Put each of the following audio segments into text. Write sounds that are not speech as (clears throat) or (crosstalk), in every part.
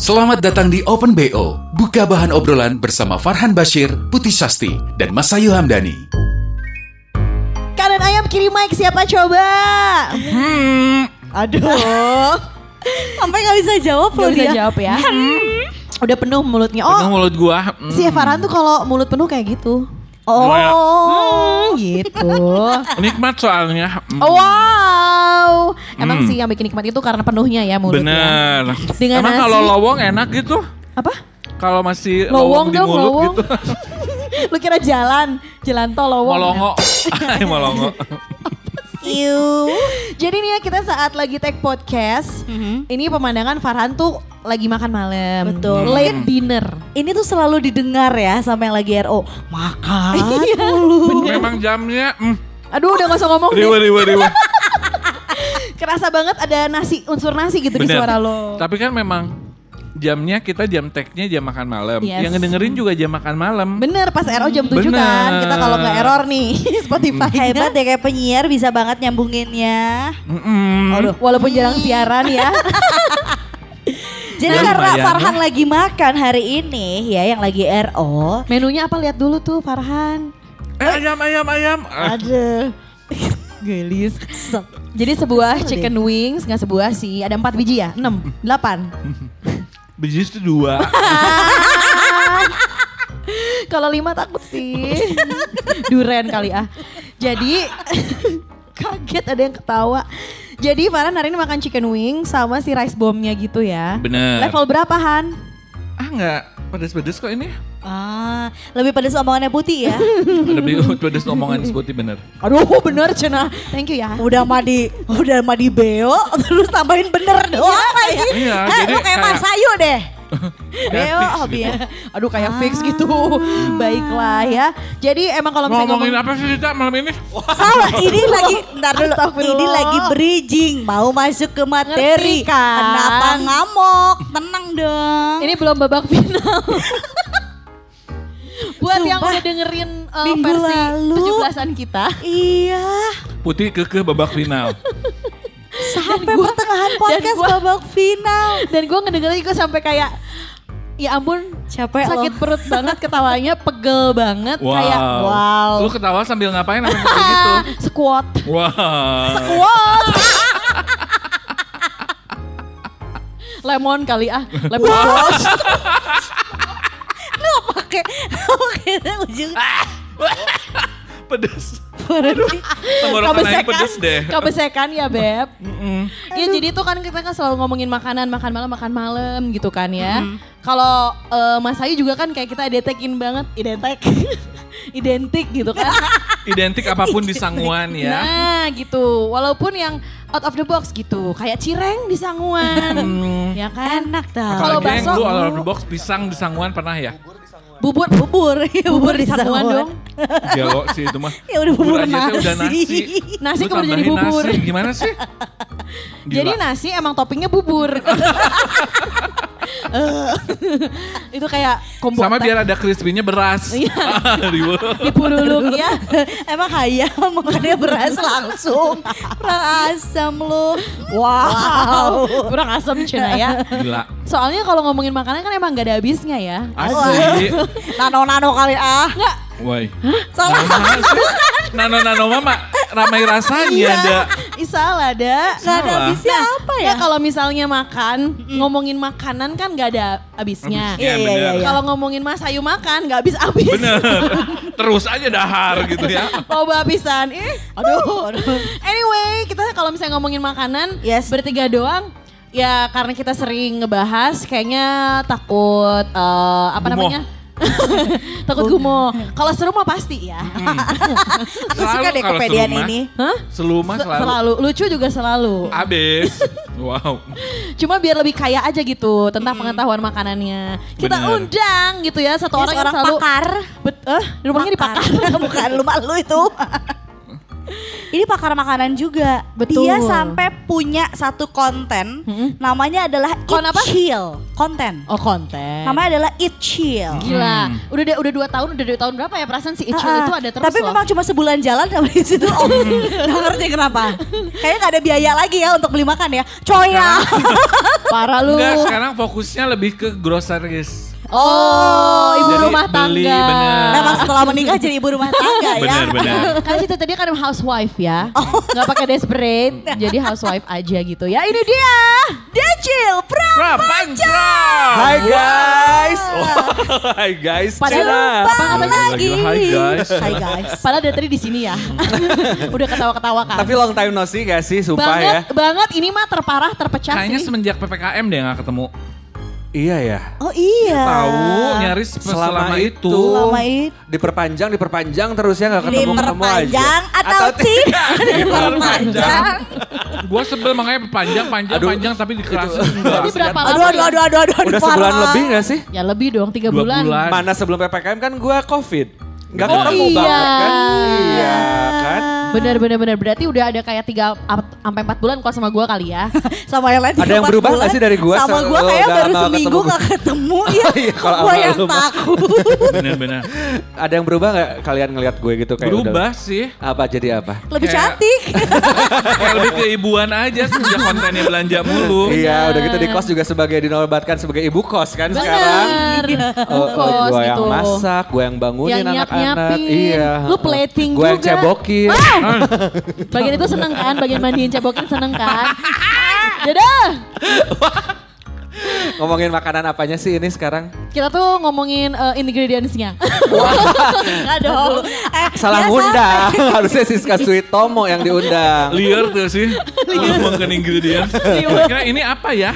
Selamat datang di Open BO. Buka bahan obrolan bersama Farhan Bashir, Putih Sasti, dan Masayu Hamdani. Kanan ayam kirim mic siapa coba? Hmm. Aduh. (laughs) Sampai gak bisa jawab Gak loh bisa dia. jawab ya. Udah penuh mulutnya. Penuh Oh, mulut gua. Mm. si Farhan tuh kalau mulut penuh kayak gitu. Oh, gitu. (laughs) Nikmat soalnya. Mm. Oh, wow. Emang Hmm. sih yang bikin nikmat itu karena penuhnya ya mulutnya. Bener. Dengan Emang nasi. kalau lowong enak gitu? Apa? Kalau masih Lowong lowong, di dong, mulut lowong. gitu. (laughs) Lu kira jalan, jalan tol lowong. Molongo. (laughs) Ay, molongo. Iu. (laughs) Jadi nih ya kita saat lagi take podcast, Mhm. ini pemandangan Farhan tuh lagi makan malam. Betul. Late dinner. Ini tuh selalu didengar ya sama yang lagi RO. Makan (laughs) Iya. mulu. Memang jamnya mm, Aduh udah gak usah ngomong deh. riwa riwa riwa. (laughs) Kerasa banget ada nasi, unsur nasi gitu di Bener. suara lo. Tapi kan memang jamnya kita jam tag-nya jam makan malam. Yes. Yang ngedengerin juga jam makan malam. Bener pas RO jam 7 Bener. kan. Kita kalau nggak error nih (laughs) Spotify Hebat ya kayak penyiar bisa banget nyambunginnya. Mm-mm. Aduh, walaupun jarang siaran ya. (laughs) Jadi Ya, karena lumayan. Farhan lagi makan hari ini ya yang lagi RO. Menunya apa lihat dulu tuh Farhan. Eh ayam ayam ayam. Ah, Ada. (laughs) Gelis. Jadi sebuah chicken wings, nggak sebuah sih. Ada empat biji ya? Enam, delapan. Biji itu dua. (laughs) Kalau lima takut sih. Duren kali ah. Jadi (laughs) kaget ada yang ketawa. Jadi Farhan hari ini makan chicken wing sama si rice bombnya gitu ya. Bener. Level berapa Han? Ah nggak pedes-pedes kok ini. Ah, lebih pada omongannya putih ya. (laughs) Lebih pedes omongan sebuti bener. Aduh bener Cina. Thank you ya. udah madi, udah madi beo, (laughs) terus tambahin bener doang lagi. (laughs) Iya, Eh, jadi lu kayak kayak- Mas Ayu deh. Beo hobinya. Aduh kayak fix gitu. Baiklah ya. Jadi emang kalau misalnya Ngomongin ngomong apa sih kita malam ini? Salah, ini lagi, ntar dulu, ini lagi bridging, mau masuk ke materi. Ngerti kan? Kenapa ngamuk? Tenang dong. Ini belum babak final. Buat yang Sumpah. udah dengerin uh, Minggu versi lalu. 17-an kita. Iya, Putih kekeh babak final. sampai gua- pertengahan dan podcast gua- babak final. Dan gue ngedengerin juga sampai kayak Ya ampun Capek sakit loh. perut banget ketawanya pegel banget Wow. kayak wow Lu ketawa sambil ngapain apa kayak gitu? squat Wah. squat lemon kali ah lemon squash (laughs) Lu pakai (laughs) (laughs) ujung. (laughs) Pedes. Tenggorokan aing pedes deh. kebesekan ya beb. Iya jadi tuh kan kita kan selalu ngomongin makanan makan malam makan malam gitu kan ya. Kalau eh, Mas Ayu juga kan kayak kita identikin banget identik (laughs) identik gitu kan. Identik apa pun di sanguan ya. Nah gitu. Walaupun yang out of the box gitu. Kayak cireng di sanguan. Hmm. ya kan? Enak tau. Kalau bakso- lu out of the box pisang di sanguan pernah ya? Bubur Bubur, (laughs) iya, bubur di sanguan dong. (laughs) Jago sih itu mah. (laughs) Ya udah bubur teh udah nasi. nasi. Nasi kemudian jadi bubur. nasi, Gimana sih? Jadi Gila. nasi emang toppingnya bubur. Eh, itu kayak kombo Sama biar ada crispy-nya beras. Iya. Dipululuk ya. Emang hayam makannya beras langsung. Kurang asam lu. Wow. Kurang asam Cina ya. Gila. Soalnya kalau ngomongin makanan kan emang gak ada habisnya ya. Asli. Nano-nano kali ah. Enggak, Woi. Salah. Nano-nano mama ramai rasanya ada. Isal ada. Gak ada Salah. habisnya apa ya? Ya kalau misalnya makan, ngomongin makanan kan gak ada habisnya. Iya, iya, iya. Kalau ngomongin Mas Ayu makan gak habis-habis. Bener. Terus aja dahar gitu ya. Loba habisan. Eh, Aduh, aduh. Anyway, kita kalau misalnya ngomongin makanan, Yes. bertiga doang. Ya karena kita sering ngebahas, kayaknya takut eh, apa Gumoh. namanya? (laughs) takut gumo. Kalau seru mah pasti ya. (laughs) Aku suka Selalu deh serumah. ini. Hah? Seluma Se- selalu. selalu. Lucu juga selalu. Abis. (laughs) Wow. Cuma biar lebih kaya aja gitu tentang pengetahuan makanannya. Kita Bener. undang gitu ya satu Dia orang yang seorang selalu pakar. Bet, eh, rumahnya di pakar. Bukan rumah lu itu. Ini pakar makanan juga. Betul. Dia sampai punya satu konten Mm-mm. namanya adalah Kon Eat apa? Chill. Konten. Oh konten. Namanya adalah Eat Chill. Gila, udah udah udah dua tahun, udah dua tahun berapa ya perasaan si Icil Ah, itu ada terus Tapi loh. memang cuma sebulan jalan sampai di situ om. (laughs) Gak ngerti kenapa. Kayaknya gak ada biaya lagi ya untuk beli makan ya. Coya. parah lu. Enggak, sekarang fokusnya lebih ke groceries. Oh, ibu Jadi rumah beli, tangga. bener. Memang setelah menikah jadi ibu rumah tangga ya. Benar, benar. (laughs) Karena cita tadi kan housewife ya, Oh. nggak pakai desperate, jadi housewife aja gitu ya. Ini dia. Decil, pra. Prapanca. Hai guys. Oh, (laughs) hai guys. Padahal apa lagi. Hi, guys. Hai guys. Padahal dari tadi di sini ya. (laughs) Udah ketawa-ketawa kan. Tapi long time no see gak sih? Sumpah banget, ya. banget ini mah terparah, terpecah Kayaknya sih. semenjak PPKM deh nggak ketemu. Iya ya. Oh iya. Tahu nyaris selama, itu. Selama itu. Diperpanjang, diperpanjang terus ya gak ketemu-ketemu aja. Diperpanjang atau tidak (laughs) diperpanjang. Gua sebel makanya panjang, panjang, Aduh. panjang tapi dikerasin Tapi berapa lama? Aduh, aduh, ya? aduh, aduh, aduh, aduh, Udah parah. sebulan lebih gak sih? Ya lebih dong, tiga Dua bulan. bulan. Mana sebelum PPKM kan gua covid. Gak Oh ketemu iya. banget kan. Iya kan. Bener, bener, bener. Berarti udah ada kayak tiga sampai empat bulan kalau sama gua kali ya. (laughs) Sama yang lain Ada yang berubah nggak sih dari gua Sama lo kayak baru lama seminggu ketemu? gak (laughs) ketemu ya. Iya, kalau Gua sama yang takut. (laughs) Bener-bener. Ada yang berubah gak kalian ngelihat gue gitu kayak Berubah udah- sih. Apa jadi apa? Lebih Kayak- cantik. Kayak lebih keibuan aja sejak kontennya belanja mulu. Iya, udah gitu di kos juga sebagai dinobatkan sebagai ibu kos kan sekarang. Bener. Oh, Bungkos gue yang gitu. masak, gue yang bangunin Yang anak-anak. Iya. Lu plating Gue yang juga. cebokin. Bagian itu seneng kan, bagian mandiin cebokin seneng kan. (laughs) Dadah. Ngomongin makanan apanya sih ini sekarang? Kita tuh ngomongin eh, ingredients-nya. Enggak (laughs) dong. Eh, Salah biasa. ngundang. (laughs) Harusnya Siska Sweet Tomo yang diundang. Liar tuh sih. Ngomongin ingredients. Kira ini apa ya?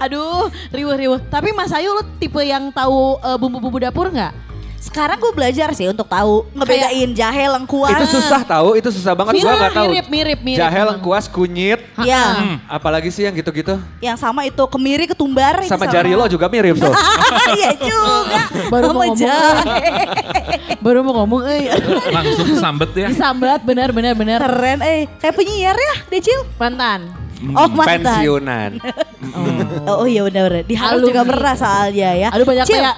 Aduh, riuh-riuh. Tapi Mas Ayu lu tipe yang tahu eh, bumbu-bumbu dapur nggak? Sekarang gue belajar sih untuk tahu ngebedain jahe lengkuas. Itu susah tahu, itu susah banget. Gue Mirip, gak tahu. mirip, mirip, mirip Jahe, lengkuas, kunyit. Ya, Apalagi sih yang gitu-gitu. yang sama itu kemiri ketumbar. itu Sama jari lo juga mirip tuh. (laughs) Iya juga. Baru mau Sama ngomong. jahe. (laughs) Baru mau ngomong, eh. Langsung sambet ya. Disambat, benar, benar, benar. Keren eh. Kayak penyiar ya Decil. Mantan. Oh mantan. Pensiunan. Oh, (laughs) oh iya benar-benar. Di Harvard Alumni. juga pernah soalnya ya. Aduh banyak Cil, kayak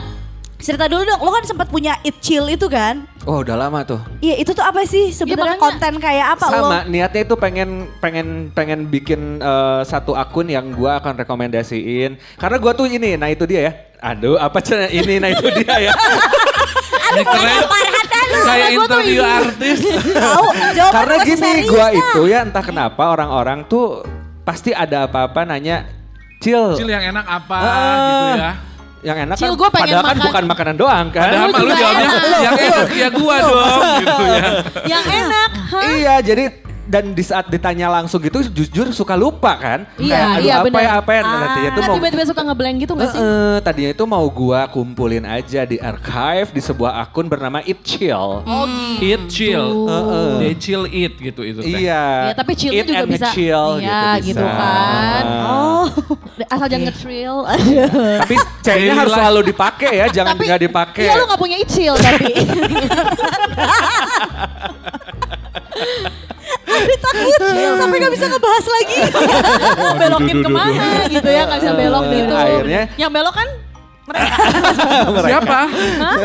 Cerita dulu dong, lo kan sempat punya It Chill itu kan? Oh udah lama tuh. Iya itu tuh apa sih sebenarnya makanya. konten kayak apa lo? Sama niatnya itu pengen pengen pengen bikin eh, satu akun yang gua akan rekomendasiin. Karena gua tuh ini, nah itu dia ya. Aduh, apa cina ini nah itu dia ya. (laughs) Ini keren. Kayak interview artis. Tahu Karena gini dah. itu ya entah kenapa orang-orang tuh pasti ada apa-apa nanya Cil, Cil yang enak apa Ah. gitu ya. Yang enak Cil, kan padahal kan makan- bukan makanan doang kan. Padahal mah lu jawabnya enak. yang enak ya gua (laughs) dong gitu ya. yang enak. Hah? Iya, jadi dan di saat ditanya langsung gitu jujur suka lupa kan. Iya, Kayak, aduh iya, apa benar. ya apa ya nanti itu Kan mau tiba-tiba suka ngeblank gitu gak sih? Eh, tadinya itu mau gua kumpulin aja di archive di sebuah akun bernama It Chill. Oh gitu. Eat chill. Heeh. They chill eat gitu itu teh. Iya. Ya, tapi chillnya Eat juga and bisa. nge-chill Iya, gitu, gitu kan. Oh, (laughs) Asal jangan nge-trill. (laughs) Tapi C-nya harus selalu dipakai ya, (laughs) jangan nggak dipakai. Iya lu gak punya chill tapi. Takut sampai gak bisa ngebahas lagi. (laughs) Belokin ke mana gitu ya gak bisa belok gitu. akhirnya- Yang belok kan mereka. Siapa? Hah?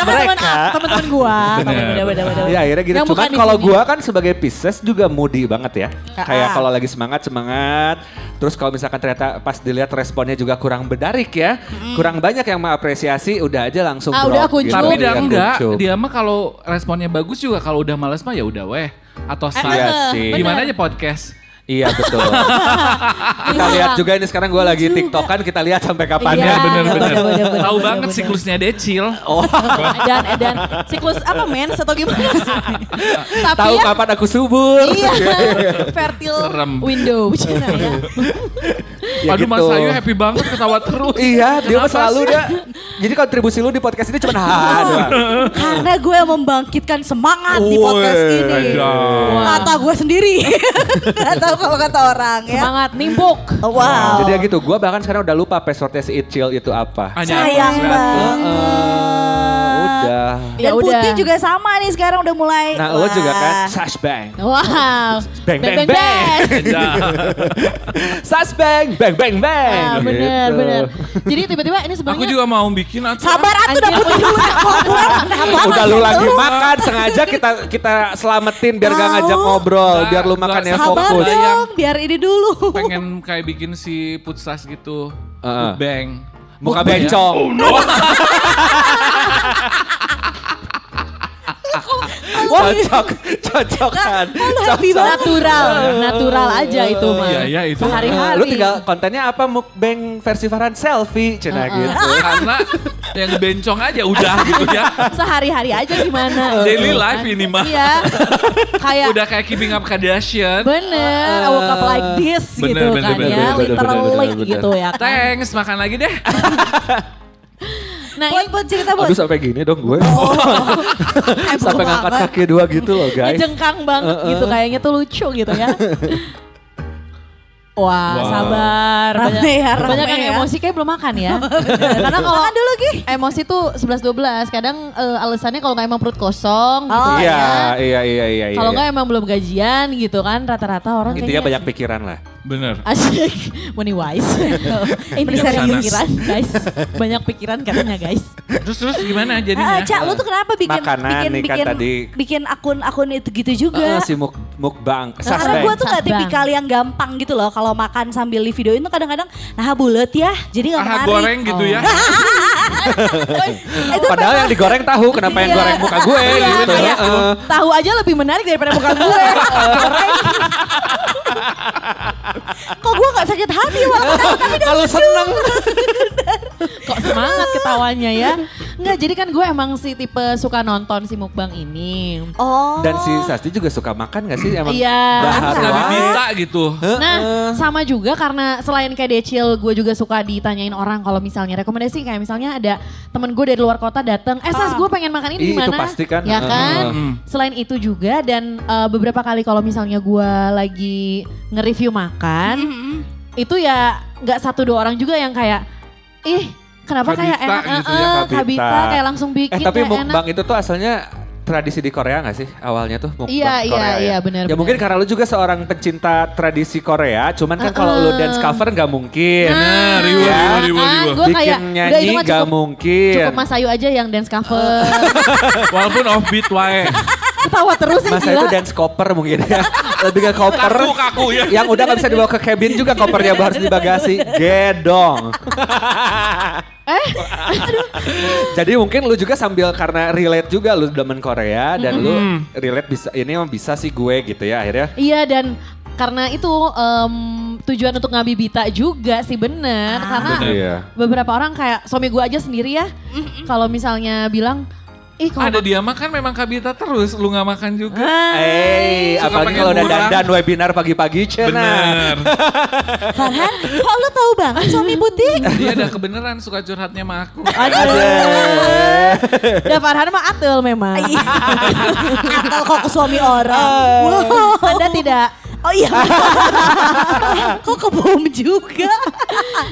Teman-teman Mereka. teman-teman gua. Bener, Bener, bener, bener. Ya akhirnya gitu. Yang Cuman bukan di kalau gua kan sebagai Pisces juga moody banget ya. Ah. Kayak kalau lagi semangat semangat. Terus kalau misalkan ternyata pas dilihat responnya juga kurang bedarik ya, kurang banyak yang mengapresiasi, udah aja langsung Ah, drop udah aku gitu. Tapi dia enggak, dia mah kalau responnya bagus juga kalau udah males mah ya udah weh. Atau Eh, Iya saya. sih. Gimana aja podcast? Iya betul. (laughs) kita lihat juga ini sekarang gua lagi (laughs) tiktokan, kita lihat sampai kapan Iya, ya. Bener-bener. bener, bener, bener, Tahu banget bener. siklusnya Decil. Oh, (laughs) Edan, edan. Siklus apa men? Atau gimana sih? Tapi tahu ya, kapan aku subur. Iya, fertile Serem. window. Cina ya. Ya Aduh gitu. Mas Ayu happy banget ketawa terus. Iya, dia Kenapa selalu dia jadi kontribusi lu di podcast ini cuma ha doang. (laughs) Karena gue yang membangkitkan semangat di Woi, podcast ini. Wah. Kata gue sendiri. (laughs) Gak tahu kalau kata orang ya. Semangat nimbuk. Wow. Jadi ya gitu, gue bahkan sekarang udah lupa passwordnya si Itchill itu apa. Hanya Sayang banget. Udah. Ya Dan udah. Putih juga sama nih sekarang udah mulai. Nah lo juga kan. Sash Bang. Wow. Bang, bang, bang. Sash Bang, (laughs) bang bang bang. Ah, bener, Gitu. bener. Jadi tiba-tiba ini sebenarnya Aku juga mau bikin atau Sabar atuh udah putih dulu Udah lu lagi makan sengaja kita kita selamatin biar gak ngajak ngobrol, biar lu makan yang Sabar fokus. Bayang. dong, biar ini dulu. pengen kayak bikin si putsas gitu. Heeh. Bang. Muka ya. bencong. (laughs) Cocok, cocok kan. Lu happy Cocok. natural, natural aja itu mah. Iya, iya, itu. Sehari-hari. Lu tinggal kontennya apa mukbang versi Farhan selfie cina gitu. (laughs) Karena yang bencong aja udah gitu ya. sehari-hari aja gimana. Daily life ini mah. Iya. Kayak Udah kayak keeping up Kardashian. bener, I woke up like this Bener, gitu bener, kan bener, ya, bener, bener, literally bener, bener. gitu ya kan. Thanks, makan lagi deh. (laughs) Nah Buat ini buat cerita buat. Aduh sampai gini dong gue. (laughs) Eh, sampai ngangkat kaki dua gitu loh guys. jengkang banget gitu kayaknya tuh lucu gitu ya. (laughs) Wah, Wow. sabar. Rame banyak, ya, rame banyak yang ya. emosi kayak belum makan ya. (laughs) Karena kalau Makan dulu, Gi. Emosi tuh 11 12. Kadang eh, alasannya kalau nggak emang perut kosong gitu Oh, Iya, ya. iya, iya, iya. Kalau iya. nggak emang belum gajian gitu kan rata-rata orang Intinya banyak pikiran lah. Bener. Asyik, money wise. (laughs) Ini banyak pikiran guys. Banyak pikiran katanya guys. Terus terus gimana Ah, jadinya? Cak, lu tuh kenapa bikin Makanan bikin nih kan bikin tadi. bikin akun-akun itu gitu juga? Ah, si muk mukbang, Karena suspend. gue tuh gak tipikal yang gampang gitu loh kalau makan sambil di videoin tuh kadang-kadang nah bulet ya jadi gak Aha menarik. goreng gitu ya. (laughs) Itu Padahal yang digoreng tahu kenapa yang Iya. goreng muka gue Iya, gitu. kayak Heeh. tahu aja lebih menarik daripada muka gue. (laughs) Goreng. Kok gue gak sakit hati malah tapi Kalau seneng. (laughs) Kok semangat ketawanya ya? Enggak, jadi kan gue emang si tipe suka nonton si mukbang ini. Oh. Dan si Sasti juga suka makan gak sih? Emang Iya. wae. diminta gitu. Nah, sama juga karena selain kayak Decil, gue juga suka ditanyain orang kalau misalnya rekomendasi kayak misalnya ada temen gue dari luar kota datang, eh Sas gue pengen makan ini itu mana? pasti kan. Ya kan? Heeh. Selain itu juga dan eh, beberapa kali kalau misalnya gue lagi nge-review makan, itu ya nggak satu dua orang juga yang kayak, ih kenapa kayak Kabita enak, gitu eh, ya, eh, Kabita. kabita kayak langsung bikin Eh tapi kayak enak. mukbang itu tuh asalnya tradisi di Korea gak sih awalnya tuh mukbang Iya, iya, Korea iya, ya? benar, Ya benar. mungkin karena lu juga seorang pencinta tradisi Korea, cuman kan kalau lu Uh-uh. dance cover gak mungkin. Nah, riwa, Ya. riwa, riwa, riwa. Kayak Bikin itu nyanyi gak cukup, mungkin. cukup Mas Ayu aja yang dance cover. (laughs) Walaupun offbeat wae. Ketawa terus ya Masa gila. itu dance koper mungkin ya. (laughs) Lebih ke koper. Kaku, kaku ya. Yang udah gak bisa dibawa ke cabin juga kopernya harus di bagasi. Gedong. (laughs) Eh, Jadi mungkin lu juga sambil karena relate juga lu demen Korea dan lu relate bisa ini emang bisa sih gue gitu ya akhirnya. Iya dan karena itu em, tujuan untuk ngabibita juga sih bener karena bener. Iya. beberapa orang kayak suami gue aja sendiri ya kalau misalnya bilang ih kalau Ada dia makan memang kabita terus, lu nggak makan juga. Eh, apalagi kalau udah dandan webinar pagi-pagi cina. Bener. (laughs) Farhan, kok lu tahu banget suami putih? Dia ada kebenaran suka curhatnya sama aku. aduh ya Farhan mah atel memang (laughs) Atau kok ke suami orang? Wow. anda tidak Oh iya. (laughs) kok kebom juga?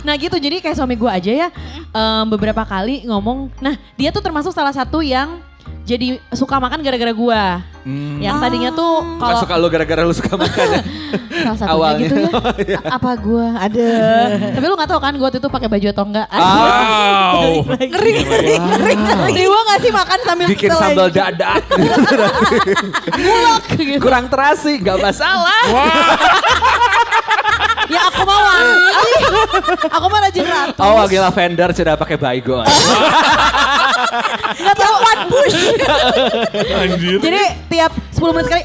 nah gitu jadi kayak suami gue aja ya em, beberapa kali ngomong nah dia tuh termasuk salah satu yang jadi suka makan gara-gara gue Hmm. yang tadinya tuh Gak kalau suka lu gara-gara lu suka makan ya. (laughs) salah satunya Awalnya. gitu ya (laughs) A- apa gue ada (laughs) tapi lu nggak tahu kan gue waktu itu pakai baju atau enggak Wow. ngeri ngeri ngeri ngeri gue nggak sih makan sambil Bikin sambal dadak. Ngulek gitu. Kurang terasi, gak masalah. Ya aku mau wangi aku mah rajin ratu Oh, wangi lavender sudah pakai baygon. nggak tahu one push Anjir. jadi tiap 10 menit sekali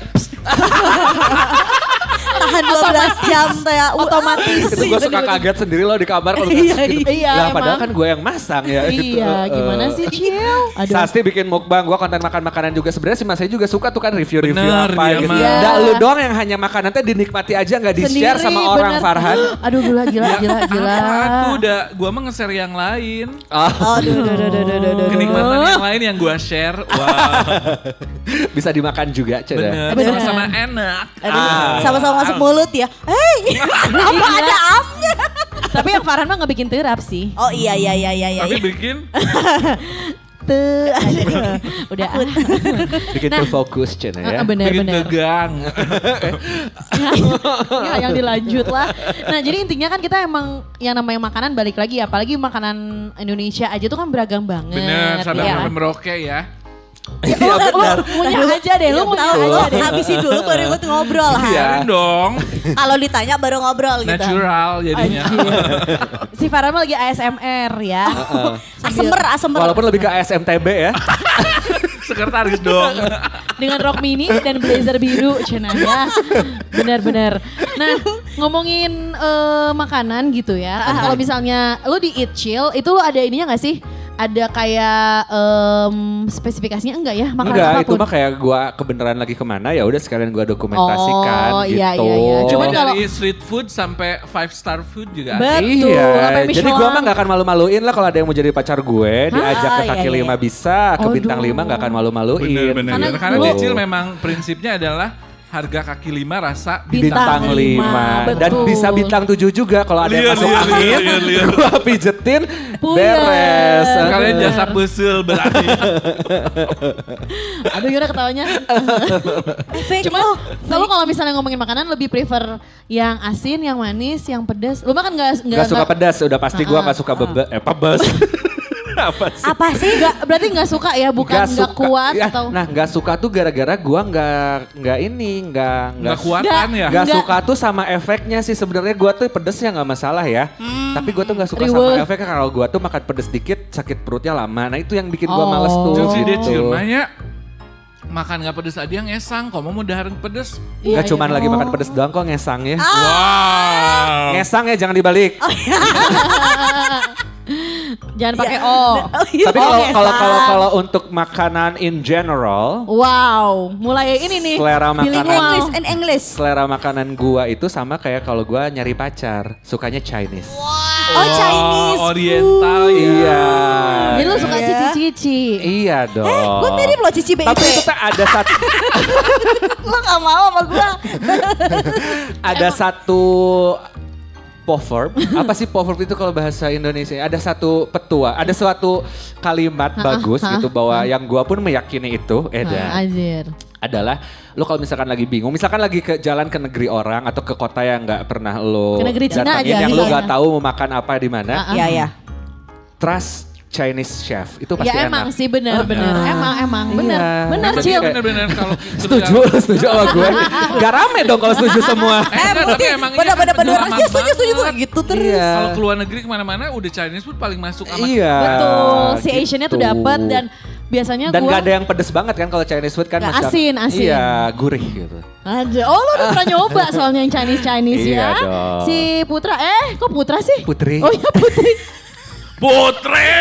tahan 12 jam ya. Otomatis. Itu gue suka kaget sendiri loh di kamar kalau Iya, gitu. iya, Lah padahal kan gue yang masang ya. gitu. Iya, Eh, gimana eh. sih Cil? Aduh. Sasti bikin mukbang, gue konten makan makanan juga. Sebenarnya sih mas saya juga suka tuh kan review-review apa dia gitu. Iya. Lu doang yang hanya makanan teh dinikmati aja nggak di-share sama orang bener. Farhan. (gasps) Aduh gila gila gila gila. Aku udah, gua mah nge-share yang lain. Oh, Oh, duh, duh, duh, duh, duh, duh, duh. Kenikmatan yang lain yang gua share. Wah, (laughs) bisa dimakan juga, Ceda. bener. Bener. Sama-sama enak. Aduh, Ah. Sama-sama masuk mulut ya. Hei, (laughs) apa Gila. ada amnya? Tapi yang Farhan mah nggak bikin terap sih. Oh iya iya iya iya iya. Tapi bikin (laughs) Tuh. (laughs) Udah. ah. Bikin terfokus, Ceda ya. Ah, bener bikin bener. tegang. ya, yang dilanjut lah. Nah jadi intinya kan kita emang yang namanya makanan balik lagi apalagi makanan Indonesia aja tuh kan beragam banget. Bener, sadar ya. sampai Merauke ya. Iya benar. punya aja deh, lu Lu punya tahu aja deh. habisin dulu baru ikut ngobrol. Iya. Dong. Kalau ditanya baru ngobrol gitu. Natural jadinya. Si Farhan mah lagi ASMR ya. Asemer, asemer. Walaupun lebih ke ASMTB ya. Sekretaris dong. Dengan rok mini dan blazer biru cenah ya. Benar-benar. Nah, ngomongin eh, makanan gitu ya. Kan Kalau misalnya lu di Eat Chill, itu lu ada ininya gak sih? Ada kayak em, spesifikasinya enggak ya makanan Enggak, itu apa pun? mah kayak gua kebenaran lagi ke mana ya udah sekalian gua dokumentasikan Oh, gitu. iya, iya, iya. Cuman Dari kalau- street food sampai five star food juga. ada. Betul, Iya, jadi gua mah gak akan malu-maluin lah kalau ada yang mau jadi pacar gue, diajak ke iya, kaki iya. lima bisa, ke Aduh. bintang lima gak akan malu-maluin. Bener, bener, Karena. Karena dulu- Cicil memang prinsipnya adalah harga kaki lima rasa Bintang, Bintang lima. lima, Dan betul. bisa bintang tujuh juga kalau ada yang masuk liar, angin, liar, liar, liar. (laughs) gua pijetin, Puyer. beres. Kalian jasa pesul berarti. (laughs) Aduh gimana ketawanya? (laughs) Cuma kalau kalau misalnya ngomongin makanan lebih prefer yang asin, yang manis, yang pedas. Lu mah kan nggak Gak suka pedas, udah pasti gua gak suka bebe, eh pebes. (laughs) Apa sih? Apa sih? Nggak, berarti nggak suka ya, bukan nggak suka. kuat Ya, atau Nah gak suka tuh gara-gara gua gak, nggak ini, gak, Nggak kuatan ya. Gak Nggak. suka tuh sama efeknya sih sebenarnya gua tuh pedesnya nggak masalah ya. Tapi gua tuh nggak suka Riweuh. sama efeknya kalau gua tuh makan pedes dikit sakit perutnya lama. Nah itu yang bikin gua males Oh. tuh. Cil sih dia nanya. Makan gak pedes aja ngesang, kamu mau dahar pedes. Iya, Gak cuman iya. lagi makan pedes doang kok ngesang ya. Wow. Ngesang ya jangan dibalik. (laughs) jangan pakai Iya. O. (laughs) Oh, iya. Tapi kalau kalau kalau kalau untuk makanan in general, Wow, mulai ini nih. Selera makanan. English and English. selera makanan gua itu sama kayak kalau gua nyari pacar, sukanya Chinese. Oh, Chinese Oriental ya. Iya. Jadi lu suka Iya. cici-cici. Iya dong. Eh, gue mirip loh Cici BIP. Tapi itu tuh ada satu (laughs) Lo gak mau sama gue. (laughs) ada satu proverb. Apa sih proverb itu kalau bahasa Indonesia? Ada satu petua, ada suatu kalimat bagus ha, gitu bahwa yang gua pun meyakini itu, Eda, anjir. adalah lo kalau misalkan lagi bingung, misalkan lagi ke jalan ke negeri orang atau ke kota yang nggak pernah lo Ke negeri Cina datengin, aja, yang lo iya. nggak tahu mau makan apa di mana. Iya, iya. trust Chinese chef itu pasti Ya enak. emang sih bener-bener, emang emang bener, Iya. bener Berarti Cil. bener-bener kalau (laughs) Setuju, setuju sama gue. Gak rame dong kalau setuju semua. Eh, enggak, tapi emang iya Bener bener kan bener. lama Iya setuju setuju tuh gitu terus. Iya. Kalau keluar negeri ke mana-mana udah Chinese food paling masuk sama Iya. Betul, si Asiannya tuh gitu. dapat dan biasanya Dan gua gak ada yang pedes banget kan kalau Chinese food kan masih asin, asin. Iya, gurih gitu. Aja. Oh lu udah pernah (laughs) nyoba soalnya yang Chinese Chinese Iya ya. dong. Si Putra, eh kok Putra sih? Putri. Oh iya Putri. (laughs) Putri.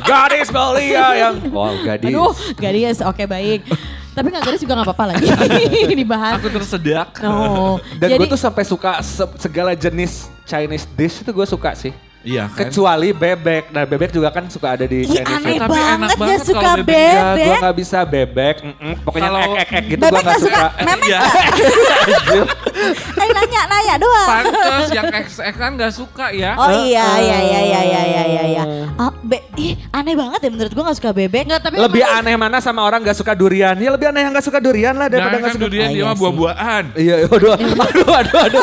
Gadis Belia yang Wow, gadis. Aduh, gadis. Oke baik. Tapi nggak gadis juga nggak apa-apa lagi (laughs) dibahas. Aku tersedak. Oh, Dan jadi gue tuh sampai suka se- segala jenis Chinese dish itu gue suka sih. Iya kan? Kecuali bebek. Nah bebek juga kan suka ada di Ih Chinese aneh food. Tapi enak banget gak banget suka kalau bebek. Ya, gue bebek. gak bisa bebek. mm-mm. Pokoknya Kalau- ek ek ek gitu gue Bebek gak gak suka. Memek Iya. (laughs) (laughs) Eh nanya nanya doang. Pantes yang XX kan gak suka ya. Oh iya iya iya iya iya iya iya. iya. Ah, be, ih aneh banget ya menurut gue gak suka bebek. Nggak, tapi Lebih emang- aneh mana sama orang gak suka durian? Ya lebih aneh yang gak suka durian lah daripada Jangan gak kan suka durian Ah, dia iya mah buah-buahan. Iya, aduh, aduh, aduh, aduh.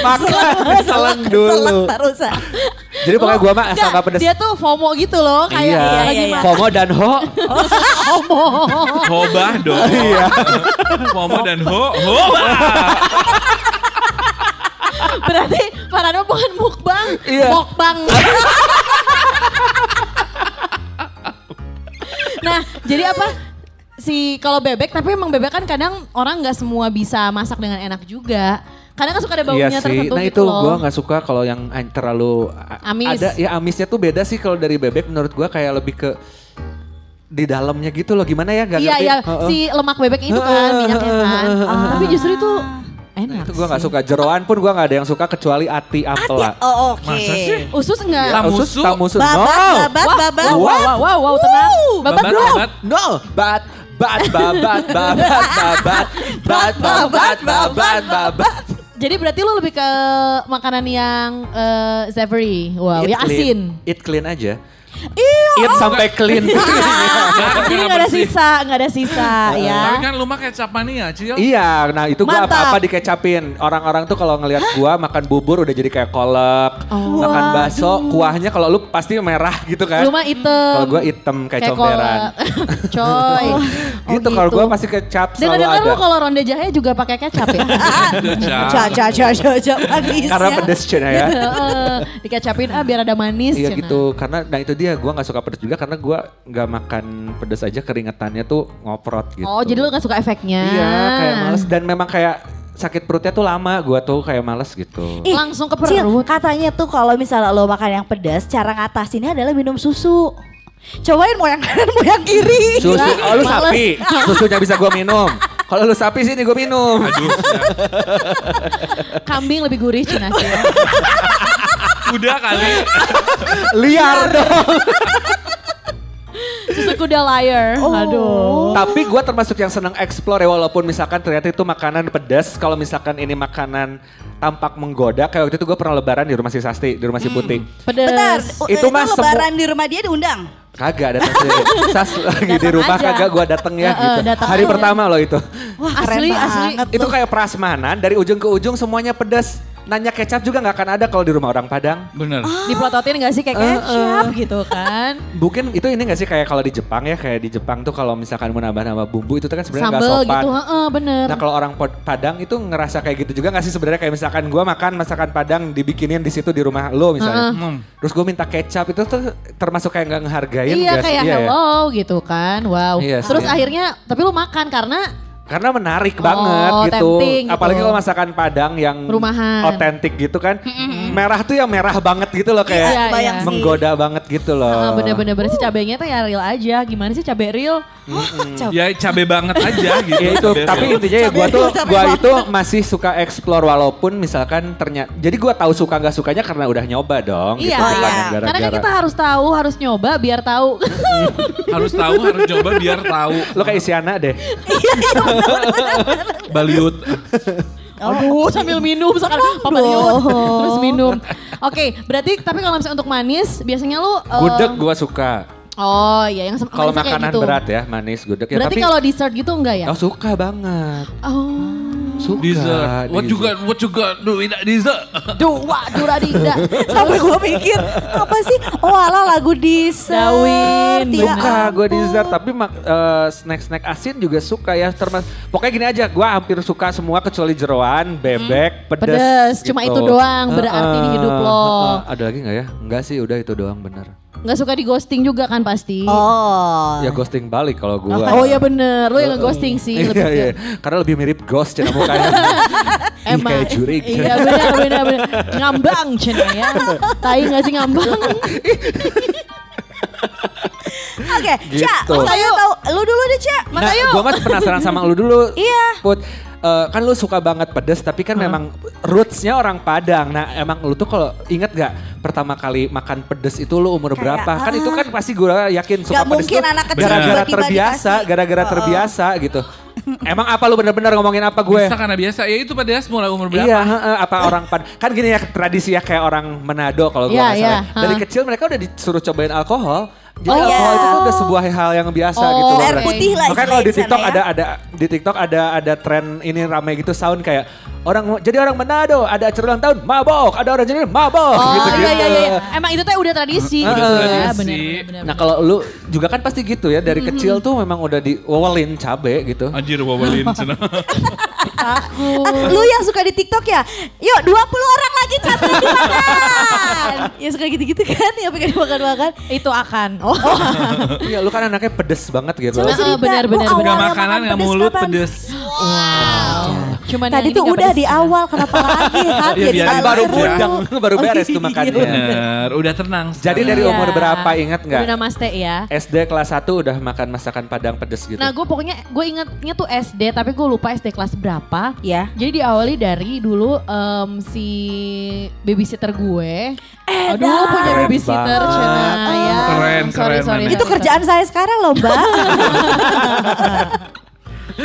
Makan, seleng dulu. Selek barusan. Jadi pokoknya gua mah asal gak pedes. Dia tuh FOMO gitu loh, kayak Iya, lagi iya, (laughs) iya. FOMO dan ho. FOMO. Hobah dong. Iya. Momo dan (laughs) ho, hobah. Berarti Farhana bukan mukbang, Iya. mukbang. (laughs) nah, jadi apa? si kalau bebek tapi emang bebek kan kadang orang nggak semua bisa masak dengan enak juga. Kadang kan suka ada baunya Iya sih, tertentu nah gitu itu gue nggak suka kalau yang an- terlalu Amis. Ada ya amisnya tuh beda sih kalau dari bebek menurut gue kayak lebih ke di dalamnya gitu loh gimana ya nggak Iya ngerti. iya Heeh. si lemak bebek itu kan minyaknya kan. Tapi justru itu enak. itu gue nggak sih. suka jeroan pun gue nggak ada yang suka kecuali ati ampela. Oh oke. Masa sih? Usus enggak? Lah, Usus, Tamusu. Babat, No. babat, babat. Wow, wow, wow, wow, wow, tenang. Babat Babat, babat. No, bat, bat, babat, babat, babat, bat, babat, babat, babat. Jadi berarti lu lebih ke makanan yang eh, savory. Wow, Eat yang clean. asin. Eat clean aja. Eat sampai clean. (laughs) Jadi nggak ada bersih. sisa, nggak ada sisa Tapi ya. kan lu mah kecap mania, Cil. Iya, nah itu gua apa-apa dikecapin. Orang-orang tuh kalau ngelihat gua makan bubur udah jadi kayak kolak. Oh. Makan bakso, kuahnya kalau lu pasti merah gitu kan. Lu mah hitam. Kalau gua hitam kayak, Kayak comberan. (laughs) Coy. (laughs) Oh, gitu, kalau gua pasti kecap selalu Dengar-dengar ada. lu kalau ronde jahe juga pakai kecap ya? Ca, ca, ca, ca, ca, manis Karena ya. pedes Cina ya. Heeh, Dikecapin ah biar ada manis. Iya gitu, karena nah itu dia gua nggak suka pedes juga karena gua nggak makan pedes aja keringetannya tuh ngoprot gitu. Oh jadi lu gak suka efeknya? Iya, kayak males dan memang kayak sakit perutnya tuh lama gua tuh kayak males gitu. Ih, Langsung ke Cil, perut. katanya tuh kalau misalnya lo makan yang pedas, cara ngatasinnya adalah minum susu. Cobain mau yang kanan, (laughs) mau yang kiri. Susu, oh lu Males. sapi, (laughs) susunya bisa gua minum. Kalau lu sapi sini gua minum. (laughs) Kambing lebih gurih Cina Udah kali. Liar dong. Susu kuda liar. Oh. Aduh. Tapi gua termasuk yang senang explore ya walaupun misalkan ternyata itu makanan pedas. Kalau misalkan ini makanan tampak menggoda. Kayak waktu itu gue pernah lebaran di rumah si Sasti, di rumah si Putih. Pedes. Bentar, Itu itu, mah lebaran di rumah dia diundang. Kagak datang sendiri. (laughs) Sas lagi di rumah aja. kagak gua dateng ya gitu. datang Hari aja. pertama loh itu. Wah Asli, keren asli. banget. Itu kayak prasmanan dari ujung ke ujung semuanya pedas. Nanya kecap juga nggak akan ada kalau di rumah orang Padang. Bener. Dipelototin gak sih kayak kecap gitu kan. Mungkin itu ini gak sih kayak kalau di Jepang ya kayak di Jepang tuh kalau misalkan mau nambah-nambah bumbu itu tuh kan sebenarnya nggak Sambel sopan. gitu, heeh bener. Nah kalau orang Padang itu ngerasa kayak gitu juga gak sih sebenarnya kayak misalkan gua makan masakan Padang dibikinin di situ di rumah lo misalnya. Hmm. Terus gue minta kecap itu tuh termasuk kayak nggak ngehargain iya nggak sih? kayak Iya ya? hello gitu kan. Wow. Iya sih. Terus akhirnya tapi lu makan karena Karena menarik Oh, banget gitu. tempting gitu. Apalagi kalau masakan Padang yang Rumahan. otentik gitu kan. Merah tuh yang merah banget gitu loh kayak Iya, iya. sih. menggoda banget gitu loh. Ah, bener-bener bener sih cabenya tuh ya real aja. Gimana sih cabai real? Ya cabe banget aja (laughs) gitu. Ya itu, tapi real. intinya ya gua tuh gua itu masih suka explore walaupun misalkan ternyata jadi gua tahu suka nggak sukanya karena udah nyoba dong Iya, gitu, bukan iya. yang karena kan gara-gara. kita harus tahu, harus nyoba biar tahu. harus tahu, harus coba biar tahu. Lo kayak Isyana deh. (laughs) Baliut. (laughs) Aduh, sambil minum sekarang Papa Liut. Terus minum. Oke, berarti tapi kalau misalnya untuk manis, biasanya lu eh, Gudeg gua suka. Oh iya, yang sem- Kalau makanan gitu. berat ya, manis gudeg ya. Berarti tapi kalau dessert gitu enggak ya? oh suka banget. Oh. Suka. Dessert. What you dessert. got? What you got? Do that dessert. (laughs) Dua, duradida. Sampai gue pikir apa sih? Oh ala lagu dessert. Dawin, Ya Suka gue dessert, tapi eh, snack-snack asin juga suka ya. Termas pokoknya gini aja, gue hampir suka semua kecuali jeroan, bebek, pedes. Hmm. Pedes, cuma gitu. itu doang berarti di hidup lo. Heeh, Ada lagi nggak ya? Enggak sih, udah itu doang bener. Nggak suka di ghosting juga kan pasti. Oh. Ya ghosting balik kalau gue. Oh iya bener, lu yang nge-ghosting sih. Iya, iya. Karena lebih mirip ghost cina mukanya. (laughs) Emang. kayak jurik. Iya bener bener bener. Ngambang cina ya. Tai gak sih ngambang? (laughs) Oke, Gitu. Ca, Mas Ayu tahu lu dulu deh, Ca. Mas Nah, Ayu. gue masih penasaran sama lu dulu. (laughs) Iya. Put, Eh, kan lu suka banget pedes, tapi kan memang rootsnya orang Padang. Nah, emang lu tuh kalau inget gak pertama kali makan pedes itu lu umur Kayak, berapa? Kan itu kan pasti gue yakin suka Gak pedes mungkin anak kecil gara-gara terbiasa, gara-gara terbiasa gitu. Emang apa lu bener-bener ngomongin apa gue? Bisa karena biasa. Ya itu pada mulai umur berapa? Iya, heeh, apa orang pad kan gini ya tradisi ya kayak orang Manado kalau gue Iya, nggak salah. iya, Dari heeh. kecil mereka udah disuruh cobain alkohol. Jadi Oh, alkohol iya. itu tuh udah sebuah hal yang biasa Oh, gitu loh. Air putih lah Makanya kalau di TikTok sana ada ya. ada di TikTok ada ada tren ini ramai gitu sound kayak orang jadi orang Manado ada acara ulang tahun mabok, ada orang jadi mabok Oh gitu iya iya iya. Emang itu tuh udah tradisi Udah gitu ya. tradisi. Bener bener bener. Nah kalau lu juga kan pasti gitu ya dari kecil tuh memang udah diwelin cabe gitu. Anjir wawalin (laughs) cina. (laughs) Takut. Lu yang suka di TikTok ya? Yuk 20 orang lagi catat dimakan. (laughs) ya suka gitu-gitu kan, ya pengen dimakan-makan. Itu akan. Oh. (laughs) Iya lu kan anaknya pedes banget gitu. Heeh, cerita, benar, benar, makan makanan, pedes mulut, kapan? pedes. Cuman yang Tadi ini tuh udah di ya. awal, kenapa lagi? Kan, (laughs) Iya, jadi Kan nggak baru seru. budang, baru beres tuh (laughs) iya, makannya. Bener, udah tenang. Jadi dari Iya. umur berapa ingat nggak? Udah namaste ya. SD kelas 1 udah makan masakan Padang pedes gitu. Nah gue pokoknya gue ingetnya tuh SD tapi gue lupa SD kelas berapa. Ya. Jadi diawali dari dulu em, si babysitter gue. Aduh punya babysitter. Cina ya. Keren, sorry, keren, sorry. Itu sorry, kerjaan saya sekarang loh, Mbak. (laughs)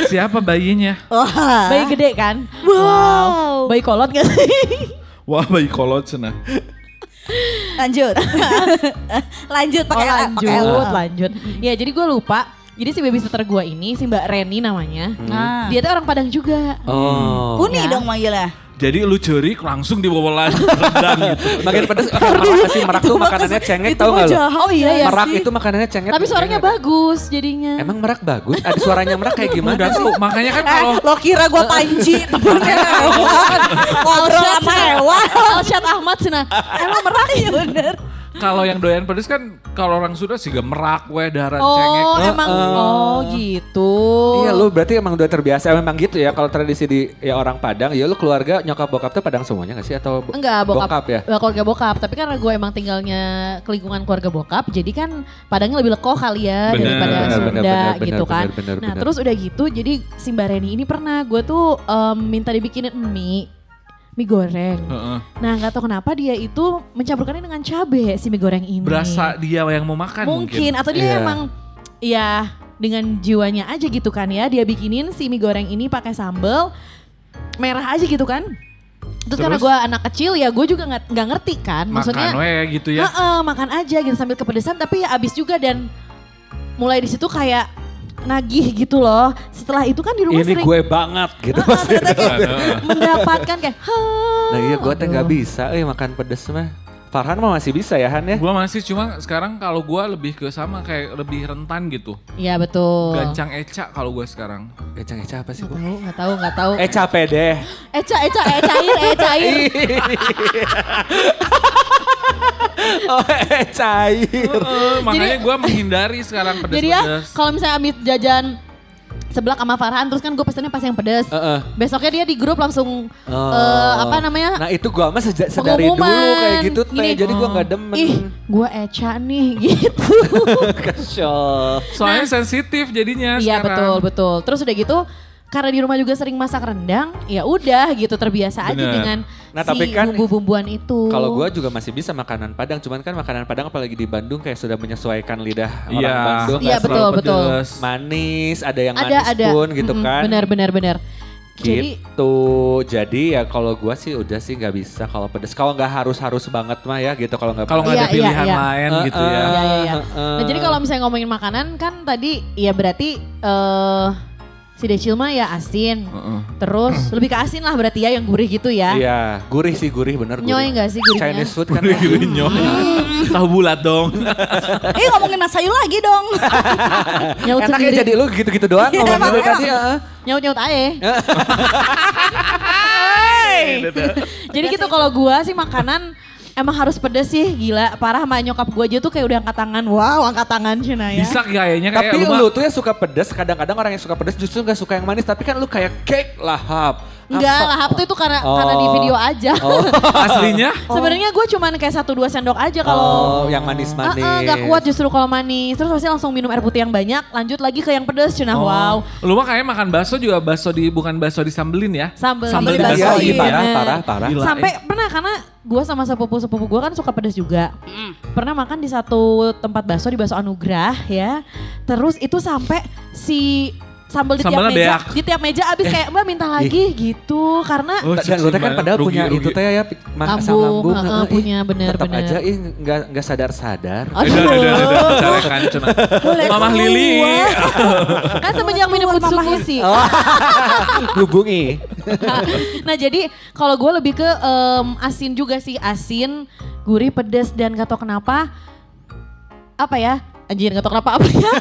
Siapa bayinya? Wah. sorry. Bayi gede kan? Wow. Bayi kolot gak sih? Wah bayi kolot sana. Lanjut. (laughs) lanjut Oh, pakai L, pakai L. lanjut, lanjut. Ya jadi gue lupa. Jadi si babysitter gue ini si Mbak Reni namanya. Nah. Dia tuh orang Padang juga. Oh. Uni Ya. dong manggilnya. Jadi lu cerik langsung dibawa (laughs) rendang gitu. Makin pedes merak kasih merak tuh makanannya cengek tau gak lu? Oh iya ya Merak sih. itu makanannya cengek. Tapi suaranya bagus jadinya. Emang merak bagus? Ada suaranya merak kayak gimana Udah sih? tuh, makanya kan Eh, kalau lo kira gue panji (laughs) temennya. Ngobrol sama hewan. Alshad Ahmad Cina. Emang merah ya bener. Kalau yang doyan pedes kan kalau orang Sunda sih merak we daran cengek. Oh emang Heeh. oh gitu. Iya lu berarti emang udah terbiasa memang gitu ya kalau tradisi di ya orang Padang ya lu keluarga nyokap bokap tuh Padang semuanya gak sih atau bo- Enggak bokap, ya? Enggak, keluarga bokap tapi karena gue emang tinggalnya ke lingkungan keluarga bokap jadi kan Padangnya lebih lekoh kali ya Bener, daripada bener, Sunda bener, bener, gitu bener, kan. bener, nah bener. terus udah gitu jadi si Mbak Reni ini pernah gue tuh em, minta dibikinin mie mie goreng. Heeh. Nah nggak tahu kenapa dia itu mencampurkannya dengan cabe si mie goreng ini. Berasa dia yang mau makan mungkin, mungkin. atau dia Iya. emang ya dengan jiwanya aja gitu kan ya dia bikinin si mie goreng ini pakai sambal merah aja gitu kan terus, karena Terus? gue anak kecil ya gue juga nggak nggak ngerti kan maksudnya Makan we gitu ya. "Heeh, makan aja gitu sambil kepedesan tapi ya abis juga dan mulai di situ kayak nagih gitu loh setelah itu kan di rumah Ini sering gue banget gitu ternyata kayak Heeh. mendapatkan kayak Nah iya gue tuh gak bisa eh makan pedes mah. Farhan mah masih bisa ya Han ya? Gua masih cuma sekarang kalau gua lebih ke sama kayak lebih rentan gitu. Iya betul Gancang eca kalau gua sekarang. Ecang-ecang apa sih tahu nggak tahu nggak tahu Eca pede. Eca Eca eh (laughs) cair (laughs) eh cair oh. Eh, makanya gua menghindari sekarang Jadi ya kalau misalnya Amit jajan seblak sama Farhan terus kan gue pesennya pas yang pedes. Heeh. Besoknya dia di grup langsung Oh. eh, apa namanya? Nah itu gua mah seja- sedari dulu kayak gitu teh. Gini, Jadi gua gak demen. Ih, gue Eca nih (laughs) gitu. Kesel. Soalnya sensitif jadinya Iya sekarang. betul betul. Terus udah gitu karena di rumah juga sering masak rendang, ya udah gitu terbiasa aja Bener. dengan Nah, si tapi kan bumbu-bumbuan itu. Kalau gua juga masih bisa makanan Padang, cuman kan makanan Padang apalagi di Bandung kayak sudah menyesuaikan lidah orang Iya. Bandung. Iya, nggak betul, betul. pedes. Manis, ada yang ada manis ada pun gitu Mm-mm, kan. Benar benar benar. Jadi Gitu. Jadi ya kalau gua sih udah sih nggak bisa kalau pedes. Kalau nggak harus-harus banget mah ya gitu kalau nggak Kalau nggak Iya, ada iya, pilihan iya. lain gitu ya. Iya, iya, iya. Heeh. Nah jadi kalau misalnya ngomongin makanan kan tadi ya berarti eh si Decil mah ya asin. Heeh. Terus (clears throat) lebih ke asin lah berarti ya yang gurih gitu ya. Iya, gurih sih gurih bener gurih. Nyoy nggak sih gurihnya? Chinese food kan. Tahu bulat dong. (laughs) Eh ngomongin masayu lagi dong. (laughs) Nyaut Enak ya sendiri. jadi lu gitu-gitu doang Iya, ngomong emang dulu enak. tadi. heeh. Nyaut nyaut ae. (laughs) jadi gitu kalau gua sih makanan emang harus pedes sih gila parah sama nyokap gua aja tuh kayak udah angkat tangan wow angkat tangan Cina ya Bisa kayaknya kayak Tapi lu tuh yang suka pedas, kadang-kadang orang yang suka pedas justru nggak suka yang manis. Tapi kan lu kayak cake lahap. Enggak lahap tuh itu karena Oh. karena di video aja (laughs) aslinya sebenarnya gue cuman kayak satu dua sendok aja kalau Oh, yang manis-manis. Ah, ah, nggak kuat justru kalau manis. Terus pasti langsung minum air putih yang banyak. Lanjut lagi ke yang pedes, cina Oh. wow. Lu mah kayak makan bakso juga bakso di bukan bakso disambelin ya. Sambel, Sambel di di bakso, Iya, bakso, iya, parah, parah, parah. Gila, Sampai eh. pernah karena gue sama sepupu-sepupu gue kan suka pedes juga. Pernah makan di satu tempat bakso di bakso Anugrah ya. Terus itu sampai si sambal di tiap meja, beak. di tiap meja abis kayak mbak minta lagi gitu karena Oh, Dan lu kan Rugi, padahal punya rugi. itu teh ya asam Lambung, ih, punya, bener, Tetap bener. aja ih nggak nggak sadar-sadar. Aduh. Udah, udah, udah, Mamah. Lili. (laughs) kan semenjak minum Utsukushi. Oh. (laughs) Hubungi. (laughs) nah jadi kalau gue lebih ke em, asin juga sih asin, gurih, pedas dan gak tau kenapa apa ya Anjir gak tau kenapa apa ya.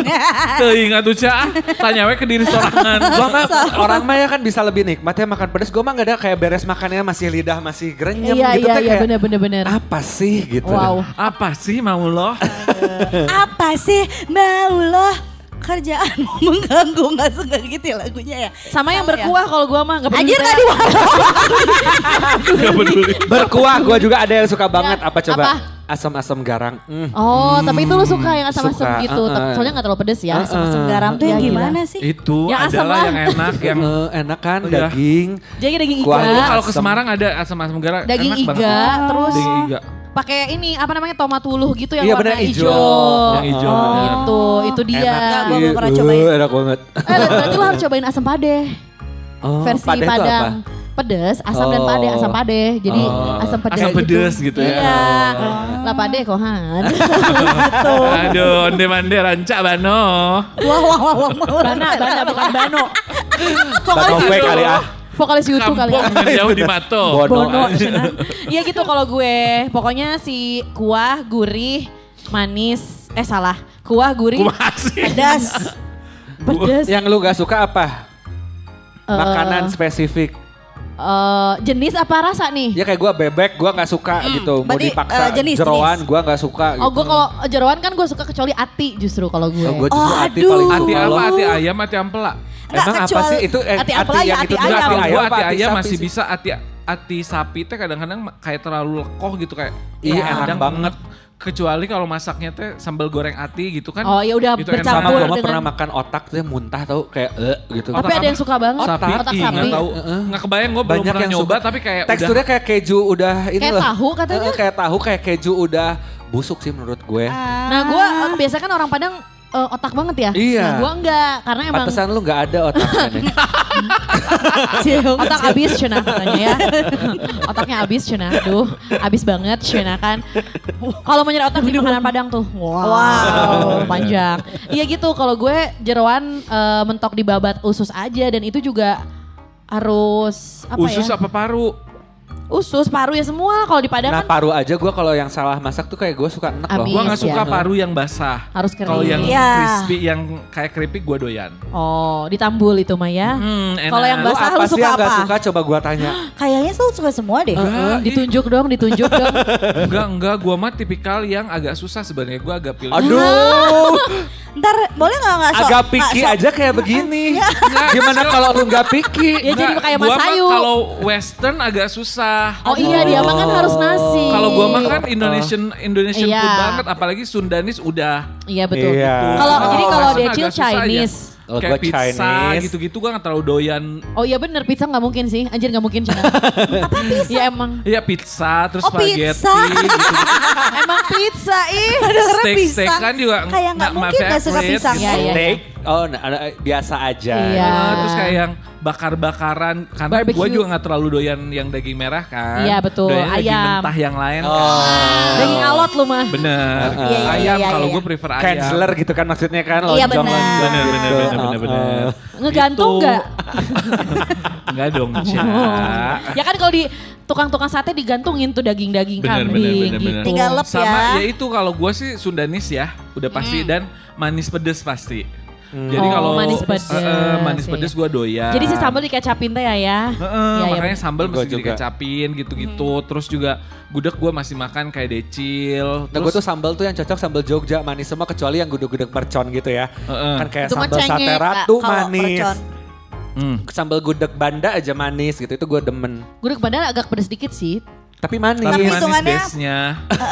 (laughs) Tuh ingat tuh Cah, tanya we ke diri sorangan. Gua mah orang mah ya kan bisa lebih nikmat ya makan pedas. Gua mah gak ada kayak beres makannya masih lidah masih grenyem Iya gitu iya teh iya kayak bener bener bener. apa sih gitu. Wow. Apa sih mau lo? (laughs) Apa sih (laughs) mau lo kerjaan mengganggu nggak suka gitu ya lagunya ya. Sama yang ya? berkuah kalau gua mah gak peduli. Anjir teh. gak dibawa. Gak peduli. Berkuah gua juga ada yang suka banget apa coba? Apa? Asam-asam garang. Mm. Oh, tapi itu lu suka yang asam-asam suka, gitu. uh-uh. Tapi Soalnya gak terlalu pedes ya. Uh-uh. Garam tuh yang Ya, gila. gimana sih? Itu Yang asam adalah lah. yang enak, yang enak kan Oh, iya. daging. Jadi daging iga. Kalau ke Asam. Semarang ada asam-asam garam. Daging enak banget. iga, terus Daging iga. pakai ini apa namanya tomat wuluh gitu yang Iya, warna bener, hijau. hijau. Yang hijau, Oh, bener. Itu, itu dia. Enggak, gua Iya, belum pernah uh, cobain. Enak banget. Eh, berarti lu harus cobain asam pade. Oh, versi padeh itu Padang. Pedes, asam dan Oh. pade, asam pade. Jadi Oh. asam pedes. Asam pedes gitu ya. Iya. Lah pade kohan. (laughs) Aduh, onde mande ranca bano. Wah wah wah wah. Bana, bana bukan bano. (laughs) Banope kali ah. Vokalis YouTube kali ya. Jauh di Mato. Bono. (laughs) Iya gitu kalau gue. Pokoknya si kuah, gurih, manis. Eh salah. Kuah, gurih. Pedas. pedes. Yang lu gak suka apa? Eh, Makanan spesifik. Eh, jenis apa rasa nih? Ya kayak gua bebek, gua gak suka gitu. Mau Berarti, dipaksa eh, jenis, jeroan, jenis. gua gak suka gitu. Oh gue kalau jeroan kan gue suka kecuali ati justru kalau gue. Oh, gua justru Oh, aduh. paling suka apa? Hati ayam, hati ampela. Enggak, Emang apa sih itu eh, hati ampela ya, yang itu ayam. kalau ayam hati ayam masih sih? bisa hati hati sapi teh kadang-kadang kayak terlalu lekoh gitu kayak Iya, kadang enak banget. Kecuali kalau masaknya teh sambal goreng ati gitu kan Oh, ya udah itu enak Sama bercampur gua banget. mah dengan- pernah makan otak tuh muntah tau kayak eh gitu. Tapi Otak ada yang suka banget. sapi, Otak ih, sapi. nggak tahu nggak kebayang gue belum Banyak pernah yang nyoba suka. tapi kayak Teksturnya kayak keju udah ini Kayak loh. tahu katanya. Eh, kayak tahu kayak keju udah busuk sih menurut gue. Nah gue biasa kan orang Padang eh, otak banget ya. Iya. Nah gue enggak karena emang Pantesan lu gak ada otaknya (laughs) nih. (laughs) otak abis cina katanya ya. (laughs) Otaknya abis cina. Aduh abis banget cina kan. Kalau mau nyari otak di makanan Padang tuh. Wow. Panjang. Iya gitu kalau gue jeroan eh, mentok di babat usus aja dan itu juga harus apa usus ya? apa paru Usus, paru ya semua. Kalau di Padang Nah kan paru aja gue kalau yang salah masak tuh kayak gue suka enak loh. Gue nggak Iya. suka paru yang basah harus kering. kalau yang Iya. crispy yang kayak keripik gue doyan Oh, ditambul itu mah ya. hmm. Kalau yang Lu basah apa lu suka yang gak apa? suka coba gue tanya. (gasps) Kayaknya lu suka semua deh. Ih, Ditunjuk dong, ditunjuk dong. (laughs) enggak enggak gue mah tipikal yang agak susah sebenarnya gue agak pilih Aduh, (laughs) Ntar boleh gak gak sok? agak sok- aja kayak begini. (laughs) Gimana kalau lu gak picky? Ya jadi kayak Mas mah Ayu. Kalau western agak susah. Oh iya dia makan harus nasi. Kalau gua makan Indonesian Indonesian Iya. food banget, apalagi Sundanis udah. Iya betul. Iya. Kalau Kalau jadi kalau Decil agak susah aja. Chinese. Oh, kayak gua pizza Chinese. gitu-gitu gua nggak terlalu doyan. Oh iya bener pizza nggak mungkin sih. Anjir nggak mungkin Cina. (laughs) Apa pizza? Ya emang. Iya pizza, terus Oh, spaghetti pizza. gitu. (laughs) emang pizza ih. Steak pisang. steak kan juga Kayak nggak my mungkin nggak suka pisang. gitu. Iya, iya. Steak, oh nah, nah, biasa aja. Iya. Nah, terus kayak yang bakar-bakaran karena Barbecue. gua juga nggak terlalu doyan yang daging merah kan. Iya, betul. Daging Ayam. mentah yang lain Oh. kan. Daging alot lu mah. Bener. Iya, iya, ayam iya, kalau iya. gue prefer ayam. Canceler gitu kan maksudnya kan Iya, lonjong bener. Bener, gitu. bener, bener, bener, Oh, bener. oh. Ngegantung Gitu. nggak? (laughs) Enggak dong, Cia. (laughs) Ya kan kalau di tukang-tukang sate digantungin tuh daging-daging Bener, kambing bener, bener, gitu. bener. Tinggal lep Sama ya. ya itu kalau gue sih Sundanis ya, udah pasti dan manis pedes pasti. Jadi Oh, kalau manis pedes. Eh, eh, manis Iya. pedes gue doyan. Jadi si sambal dikecapin teh ya ya. Heeh, Iya, iya, makanya bener. sambal mesti juga. dikecapin gitu-gitu. Terus juga gudeg gue masih makan kayak decil. Nah gue tuh sambal tuh yang cocok sambal Jogja manis semua kecuali yang gudeg-gudeg mercon gitu ya. Heeh. Kan kayak Itu mah sambal sate ratu manis. Hmm. Sambal gudeg banda aja manis gitu itu gue demen. Gudeg padahal agak pedes dikit sih. Tapi manis. Tapi manis hitungannya- base-nya.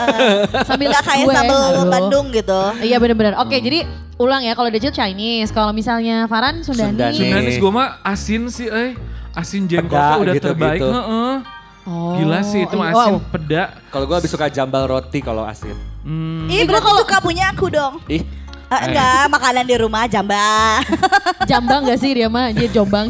(laughs) Sambil Nggak kayak gue, sambal. Bandung gitu. Iya benar-benar. Oke, jadi ulang ya kalau Decil Chinese, kalau misalnya Farhan Sundani. Sundani. Sundanis gue mah asin sih, eh. Asin jengkolnya Peda udah gitu-gitu. terbaik. Heeh. Oh, Gila sih itu iya, asin wow. peda. Kalau gue lebih suka jambal roti kalau asin. Hmm. Ih, berarti suka punya aku dong. Ih, Eh, enggak, makanan di rumah jambal. (laughs) Jambang gak sih dia mah? Dia jombang.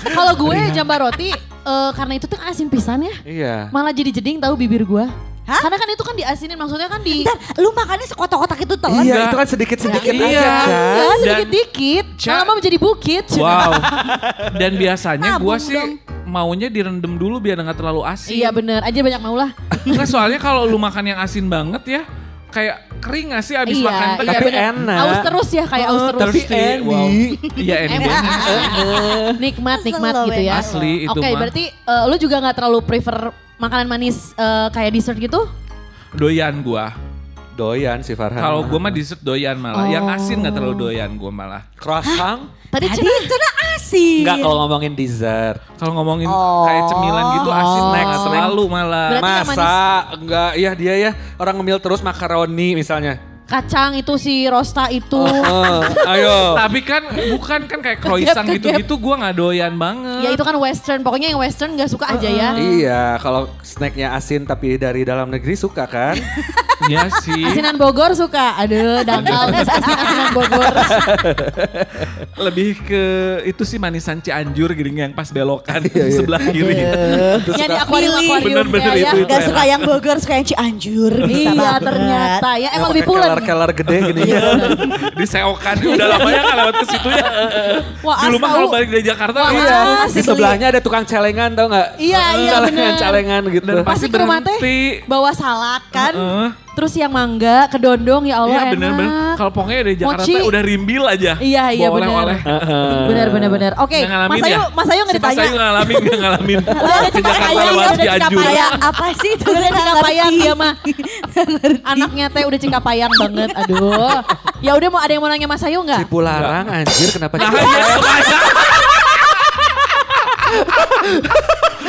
Kalau gue jambal roti eh, karena itu tuh kan asin pisan ya. iya. Malah jadi jeding tahu bibir gue. Hah? Karena kan itu kan diasinin maksudnya kan di Ntar, lu makannya sekotak-kotak itu telan. Iya, Enggak. itu kan sedikit-sedikit Iya. aja kan. Ya, Dan- sedikit-dikit. Malah mau menjadi bukit. Wow. (laughs) Dan biasanya gue sih dong. maunya direndam dulu biar nggak terlalu asin. Iya bener, aja banyak mau lah. Nggak soalnya kalau lu makan yang asin banget ya, kayak kering gak sih abis Iya, makan iya Tapi bener. enak. Aus terus ya kayak aus terus. Tapi. Andy. Wow. Iya Andy. (laughs) nikmat nikmat gitu ya. Asli itu Oke, mah. berarti eh, lu juga nggak terlalu prefer makanan manis eh, kayak dessert gitu? Doyan gua. Doyan si Farhan. Kalau gua mah dessert doyan malah. Yang Oh. asin gak terlalu doyan gua malah. croissant? Tadi Tadi Cina itu udah asin. Enggak kalau ngomongin dessert. Kalau ngomongin Oh. kayak cemilan gitu asin Oh. snack selalu malah. Berarti yang Masa enggak ya dia ya orang ngemil terus makaroni misalnya. kacang itu si rosta itu. Eh, ayo. (laughs) Tapi kan bukan kan kayak croissant gitu-gitu gua gak doyan banget. Ya itu kan western, pokoknya yang western gak suka aja ya. Iya, kalau snacknya asin tapi dari dalam negeri suka kan? (laughs) Iya sih. Asinan Bogor suka, aduh dangkal asin asinan Bogor. Lebih ke itu sih manisan Cianjur gitu yang pas belokan Iya, iya. sebelah kiri. Ya di akuarium Pilih. akuarium Bener-bener ya. itu, ya. Gak suka yang Bogor, suka yang Cianjur. Iya ternyata ya emang Yang lebih pulen. Kelar-kelar gede gini. Di seokan udah lama ya nggak lewat ke situ ya. Wah, Dulu mah kalau balik dari Jakarta Wah, Iya, di sebelahnya ada tukang celengan tau nggak? Iya, iya, Celengan-celengan gitu. Dan Pasti berhenti. bawa salak kan. Terus yang mangga, kedondong ya Allah Iya enak. bener-bener. Kalau pokoknya dari Jakarta Mochi. udah rimbil aja. Iya, iya, Bawa bener. oleh-oleh. (laughs) Bener bener bener. Oke, Mas Ayu, ya? Mas Ayu nggak Si Mas ditanya. Ayu ngalamin, nggak ngalamin. (laughs) Udah ada Ke Jakarta Cikapayang, lewat udah. Cikapayang. Kayak (laughs) apa sih itu? Udah Cikapayang dia mah. Anaknya teh udah Cikapayang banget. Aduh. Ya udah mau ada yang mau nanya Mas Ayu nggak? Cipularang anjir kenapa Nah, Cipularang?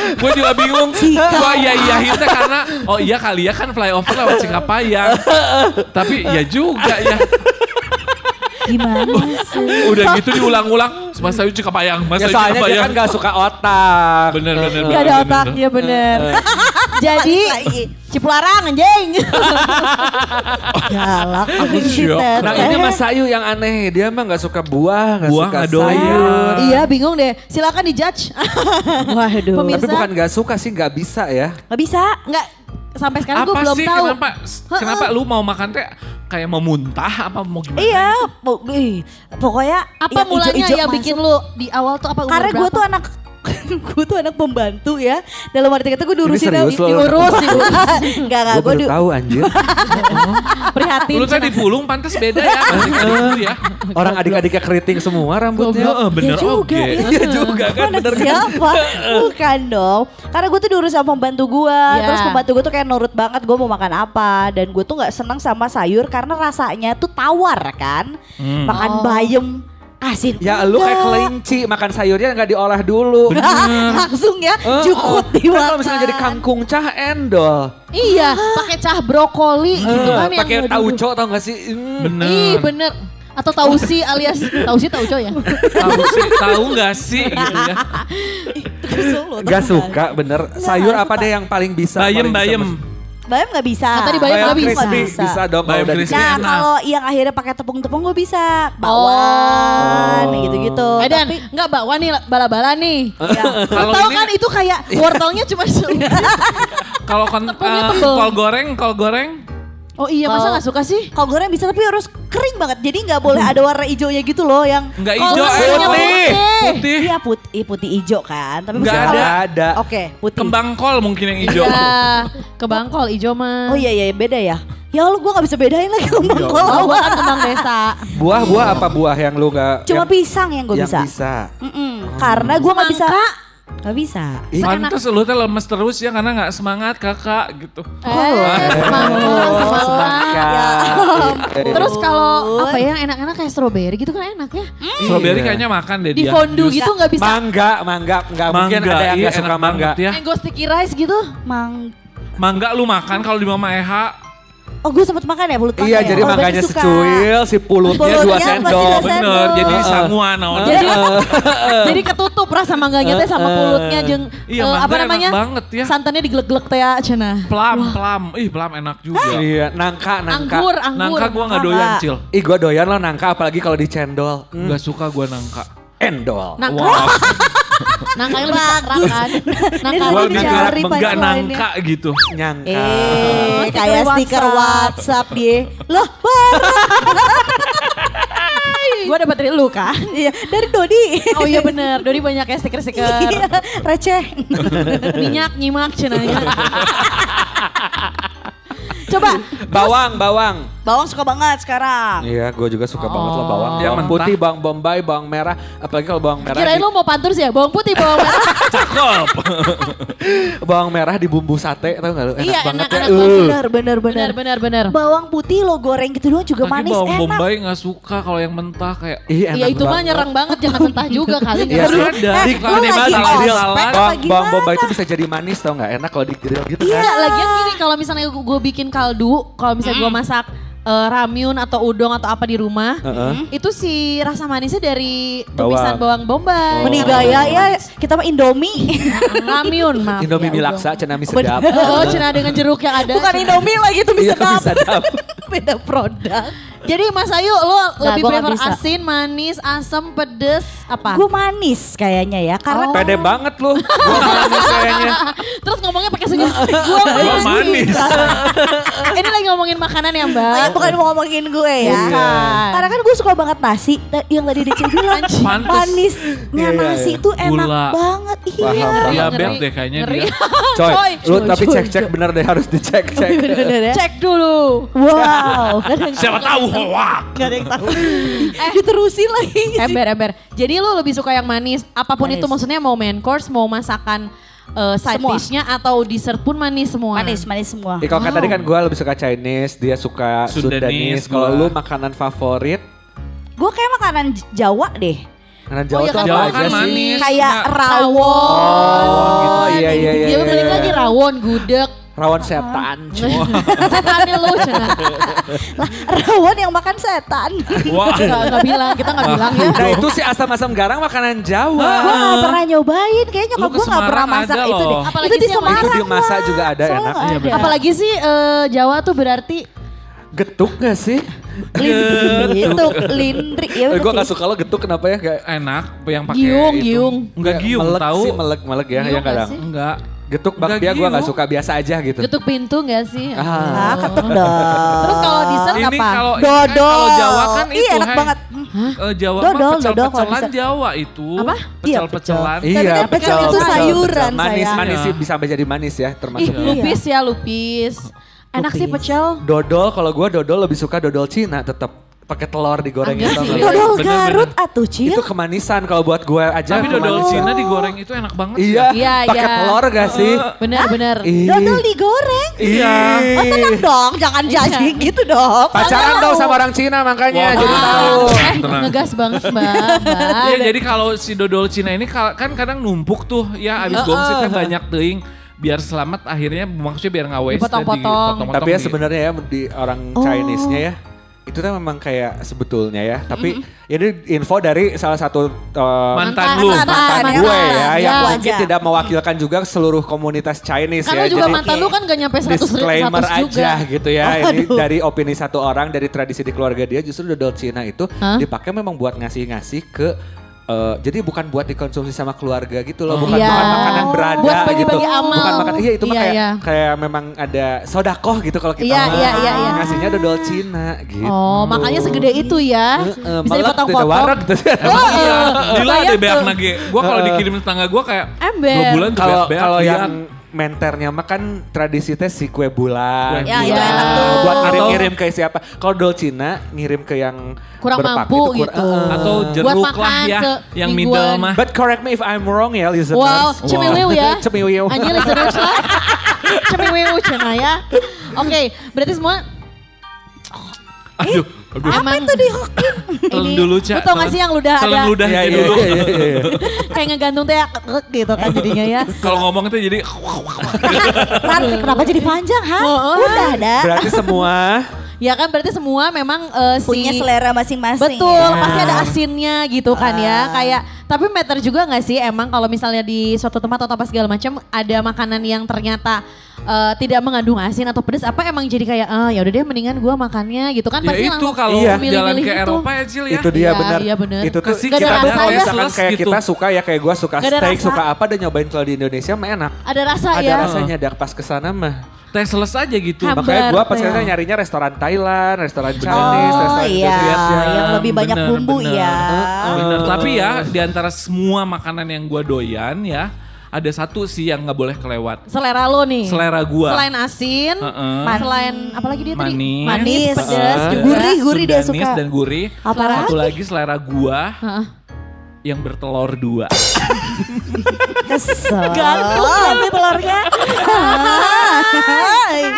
Iya, gue juga bingung. Gue iya iyahin teh karena oh iya kali ya kan flyover lewat Cikapayang. (laughs) Tapi ya juga ya. Gimana sih? Udah gitu diulang-ulang. Mas Ayu Cikapayang, Mas Ya soalnya dia Cikapayang. kan gak suka otak. Bener bener. Gak ada bener, otak, bener. ya bener. (laughs) Jadi, Cipularang anjing. (laughs) Galak. Syok. Nah ini Mas Ayu yang aneh, dia mah gak suka buah, gak Buah suka sayur. iya bingung deh. Silakan dijudge. (laughs) Waduh. Pemirsa. Tapi bukan gak suka sih, gak bisa ya. Gak bisa. Nggak, sampai sekarang gue Apa belum sih tahu. kenapa kenapa lu mau makan teh kayak mau muntah apa mau gimana? Iya, po- ih, pokoknya Apa mulanya ijo-ijo yang masuk. bikin lu di awal tuh apa umur Karena gue tuh anak (laughs) gue tuh anak pembantu ya. Dalam arti kata gue diurusin serius lo? diurus, diurus. (laughs) Enggak, enggak. Gue baru tahu anjir. (laughs) prihatin. Lu tadi pulung pantas beda ya gitu ya. Orang adik-adiknya keriting semua rambutnya. Heeh, bener ya juga, oke. ya. Iya juga kan, Anak bener kan? siapa? Bukan dong. Karena gue tuh diurus sama pembantu gue. Ya. Terus pembantu gue tuh kayak nurut banget gue mau makan apa. Dan gue tuh gak seneng sama sayur karena rasanya tuh tawar kan. Hmm. Makan Oh. bayem, asin. Ya lu kayak kelinci, makan sayurnya gak diolah dulu. (laughs) Langsung ya, Eh, jukut kan dimakan. Kalau misalnya jadi kangkung cah endol. Iya, pakai cah brokoli gitu Eh, kan yang Pakai tauco tau gak sih? Hmm. Bener. Ih bener. Atau tausi alias tausi tauco ya. Tahu sih, tahu nggak sih (laughs) gitu ya. Gak suka bener. Sayur nggak apa deh yang paling bisa? Bayem paling bisa bayem. Bayam gak bisa. Nah, tadi bayam Bayam nggak bisa. crispy bisa dong. kalau Bayam udah crispy. di- Nah enak. kalau yang akhirnya pakai tepung-tepung gue bisa. Bakwan, Oh. gitu-gitu. Eh Dan, Tapi nggak bawa nih bala-bala nih. ya, (laughs) Kalau Tahu ini- kan itu kayak wortelnya cuma (laughs) Kalau kon Tepungnya eh, kol goreng, kol goreng. Oh iya, masa nggak suka sih? kalau goreng bisa tapi harus kering banget. Jadi nggak boleh ada warna hijaunya gitu loh yang Enggak Kol hijau, eh, putih. putih. Putih. Iya putih, putih hijau kan. Tapi Nggak ada. kalau- Ada. Oke, putih. Kembang kol mungkin yang hijau. Iya, ke Bangkol ijo mah. Oh iya iya beda ya. Ya Allah gue gak bisa bedain lagi kembang kol. Oh, gua kan kembang desa. Buah-buah apa buah yang lu gak? Cuma yang, pisang yang gue yang bisa. bisa. Mm-mm, Karena gue gak bisa. Semangka. Gak bisa. Pantes lu teh lemes terus ya karena nggak semangat kakak gitu. Eh, semangka, semangka. semangka. Ya Terus kalau ampun. apa ya enak-enak kayak strawberry gitu kan enak ya. Strawberry Iya. kayaknya makan deh Di dia. fondue Jus. gitu nggak bisa. Mangga, mangga, nggak mungkin ada yang iya, nggak suka mangga. ya. Mango sticky rice gitu. Mang. Mangga lu makan kalau di Mama Eha. Oh gue sempet makan ya pulut Iya, ya? jadi Oh, suka. secuil, si pulutnya dua Pulutnya sendok. Bener, jadi sanguan (laughs) naon. Jadi (laughs) jadi ketutup rasa mangganya teh sama kulutnya jeung Iya, mangga apa enak namanya? banget ya. Santannya digelek-gelek teh ya cenah. Plam, plam. Ih, plam enak juga. Iya, nangka, nangka. Anggur, anggur. Nangka gua nggak doyan. Cil. Ih, gua doyan loh nangka, apalagi kalau dicendol. Hmm, Nggak suka gua nangka. endol. Nangka. Wow. (laughs) (laughs) Lebih kan. Nangka Gua Gua lebih lebih cari nggak punchline-nya. nangka gitu. Nyangka. Eh, Stiker kayak stiker WhatsApp dia. Loh, Gue dapat dari lu kan. iya dari Dodi. Oh iya bener, Dodi banyak ya stiker-stiker. Iya, receh. Minyak, nyimak cenanya. (laughs) Coba, Bawang, bawang. Bawang suka banget sekarang. Iya, gue juga suka banget loh bawang. Yang Bawang mentah. putih, bawang bombay, bawang merah. Apalagi kalau bawang merah, Kirain di- lu mau pantun sih ya, bawang putih, bawang merah. (laughs) Cakep. (laughs) bawang merah di bumbu sate, tau gak lu? Enak Iya, banget enak, ya. enak Uh. benar, benar. benar, benar, benar. Bawang putih lo goreng gitu doang juga Tapi manis bawang enak. bombay gak suka kalau yang mentah kayak Iya, Iya enak itu mah banget. nyerang banget, jangan mentah juga kali. Iya ada. Eh, apa Bawang, bombay itu bisa jadi manis tau gak? Enak kalau di grill gitu kan. Iya, lagian gini kalau misalnya gue bikin kaldu, kalau misalnya gue masak eh, ramyun atau udang atau apa di rumah, Heeh. itu si rasa manisnya dari tumisan bawang bombay. Meni gaya ya kita mah Indomie. (laughs) ramyun, maaf. Indomie ya, mie udang. laksa, cenami sedap. Oh, cina dengan jeruk yang ada. Bukan Indomie lagi itu bisa Iya, sedap. (laughs) Beda produk. Jadi Mas Ayu, lo lebih gua nggak prefer asin, manis, asam, pedes, apa? Gue manis kayaknya ya karena Pede banget lu. (laughs) Gua manis kayaknya. Terus ngomongnya pakai senyum. (laughs) Gua Gua manis. Ini lagi ngomongin makanan ya, Eh, Mbak. bukan mau ngomongin gue ya. Bukan. Karena kan gue suka banget nasi. Ta- Yang tadi Dece bilang Pantes. manisnya Iya, iya, nasi iya. itu enak Gula. banget. Iya. Diabetes ngeri. deh kayaknya Ngeri. dia. (laughs) Coy, Coy. lu Coy, tapi cek-cek bener deh harus dicek-cek. Ya. Cek dulu. Wow. Siapa tahu hoak. Gak ada yang tahu. (laughs) Eh diterusin lagi. Ember, ember. Jadi lu lebih suka yang manis. Apa pun Manis. itu maksudnya mau main course, mau masakan eh, side Semua. dish-nya atau dessert pun manis semua. Manis, manis semua. Eh, kalau kan tadi kan gue lebih suka Chinese, dia suka Sundanese, Sundanese. Kalau lu makanan favorit, Gue kayak makanan Jawa deh. makanan Oh, Jawa iya tuh kan, Jawa aja kan sih? manis. Kayak rawon. Oh, iya, iya, iya, Dia iya, balik iya. lagi rawon, gudeg. Rawon setan. (laughs) Setannya lu, Cina. Lah, rawon yang makan setan. Wah. Enggak, enggak bilang, kita enggak bilang ya. Nah itu sih asam-asam garang makanan Jawa. gue gak pernah nyobain. Kayaknya nyokap ke gue gak pernah masak itu deh. Apalagi itu di Semarang. Itu di masa Wah. juga ada enak. Iya. Apalagi sih eh, Jawa tuh berarti Getuk gak sih? Itu lindri. Ya Eh, udah gue gak suka lo getuk kenapa ya? Kayak Enak yang pakai Giung, itu. giung. Enggak giung melek tahu. sih, melek, melek ya. Giung ya nggak kadang. sih? Enggak. Getuk Enggak bakpia gue gak suka, biasa aja gitu. getuk pintu enggak sih? Ah. Ah, ketuk dong. Terus kalau dessert Ini apa? kalau ini kan Dodol. kalau Jawa kan Iya, itu enak Hai. banget. Eh, Jawa Dodol, mah pecel-pecelan bisa. Jawa itu. Apa? Iya, Pecel-pecelan. Tapi kan pecel itu sayuran, Manis, sayang. manis Iya. sih bisa sampai jadi manis ya Ih, termasuk. lupis ya, lupis. Enak sih pecel. Dodol kalau gue dodol lebih suka dodol Cina tetap pakai telur digoreng Enggak gitu. sih. Dodol Bener, Garut atuh Cil. Itu kemanisan kalau buat gue aja. Tapi dodol kemanisan. Cina digoreng itu enak banget sih. Iya, Iya, pakai iya. telur gak sih? Bener, bener. Ih. Dodol digoreng. Iya. Oh tenang dong, jangan judging gitu dong. Pacaran dong sama orang Cina makanya Wah, jadi ah. tahu. Eh, Tenang. ngegas banget mbak. mbak. Iya, jadi kalau si dodol Cina ini kan kadang numpuk tuh ya abis gongsit kan banyak teuing biar selamat akhirnya maksudnya biar nggak waste Dipotong-potong. Tapi ya sebenarnya ya di orang Oh. Chinese-nya ya itu kan memang kayak sebetulnya ya. Tapi ini info dari salah satu uh, Mantan lu. Mantan, mantan ya, gue mantan. ya, yang Ya, mungkin aja. tidak mewakilkan juga seluruh komunitas Chinese Karena ya. juga Jadi mantan lu kan gak nyampe 100 disclaimer 100 juga. aja gitu ya. Oh, Ini dari opini satu orang dari tradisi di keluarga dia justru dodol Cina itu Hah? dipakai memang buat ngasih-ngasih ke eh, jadi bukan buat dikonsumsi sama keluarga gitu loh, bukan Iya. bukan makanan berada Buat gitu. bagi-bagi amal. Bukan makan iya itu mah Iya, kayak iya. kayak memang ada sodakoh gitu kalau kita Iya, mah. iya, iya, iya. ngasihnya dodol Cina gitu. Oh, makanya segede itu ya. Heeh, Bisa melek dipotong-potong. gitu, gitu. Emang iya, Lila Bayang ada beak nage. Gue kalau dikirim tetangga gue kayak Ember. dua bulan tuh Kalau beak-beak kalau lihat. yang menternya mah kan tradisi teh si kue bulan. Ya, itu enak tuh. Buat ngirim-ngirim ke siapa? Kalau dol Cina ngirim ke yang Kurang berpak mampu itu kur- gitu. Heeh. atau Buat jeruk lah ya, yang middle mah. But correct me if I'm wrong ya listeners. Wow, cemiwiw ya. (laughs) Cemiwiw. Anjir listeners lah. (laughs) cemiwiw cina ya. Oke, berarti semua Aduh, aduh. Apa itu dihokin? Telan dulu, Ca. (coughs) Lu tau gak sih yang ludah ada ludahnya Iya, iya, dulu. iya, iya, iya. (laughs) kayak ngegantung teh gitu kan jadinya ya. (laughs) Kalau ngomong itu jadi kenapa jadi panjang, ha? Oh, oh. Udah ada. Berarti semua Ya kan berarti semua memang eh, si Punya selera masing-masing. Betul, ya. pasti ada asinnya gitu kan ya. Ah. Kayak tapi matter juga nggak sih emang kalau misalnya di suatu tempat atau apa segala macam ada makanan yang ternyata eh, tidak mengandung asin atau pedas apa emang jadi kayak ah ya udah deh mendingan gua makannya gitu kan ya pasti itu kalau Iya. jalan milih-milih ke itu. Eropa ya Cil ya. itu dia Iya, benar. iya bener. Itu tuh Kasih ada kita rasa kalau ya. misalkan kayak Gitu. kita suka ya kayak gue suka Gak ada steak, rasa. suka apa dan nyobain kalau di Indonesia mah enak. Ada rasa Ada ya. rasanya ada pas ke sana mah. Tesles aja gitu. Hambar Makanya gue pas ya. nyarinya restoran Thailand, restoran Chinese, Oh restoran iya, Indonesia. yang lebih banyak Bener, bumbu bener. ya. Bener, tapi ya di antara semua makanan yang gue doyan ya, ada satu sih yang nggak boleh kelewat. Selera lo nih. Selera gua. Selain asin, Heeh. selain apa lagi dia tadi? Manis. Manis, pedas juga. Gurih, gurih dia suka. dan gurih. Apa Satu lagi? lagi selera gua Heeh. Yang bertelur dua. Kesel. Gantung sih telurnya. Hai.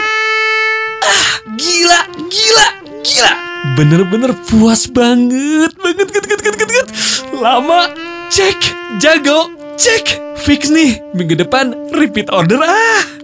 Gila, gila, gila. Bener-bener puas banget, banget, banget, banget, banget, banget. Lama, cek, jago, cek. Fix nih, minggu depan repeat order ah.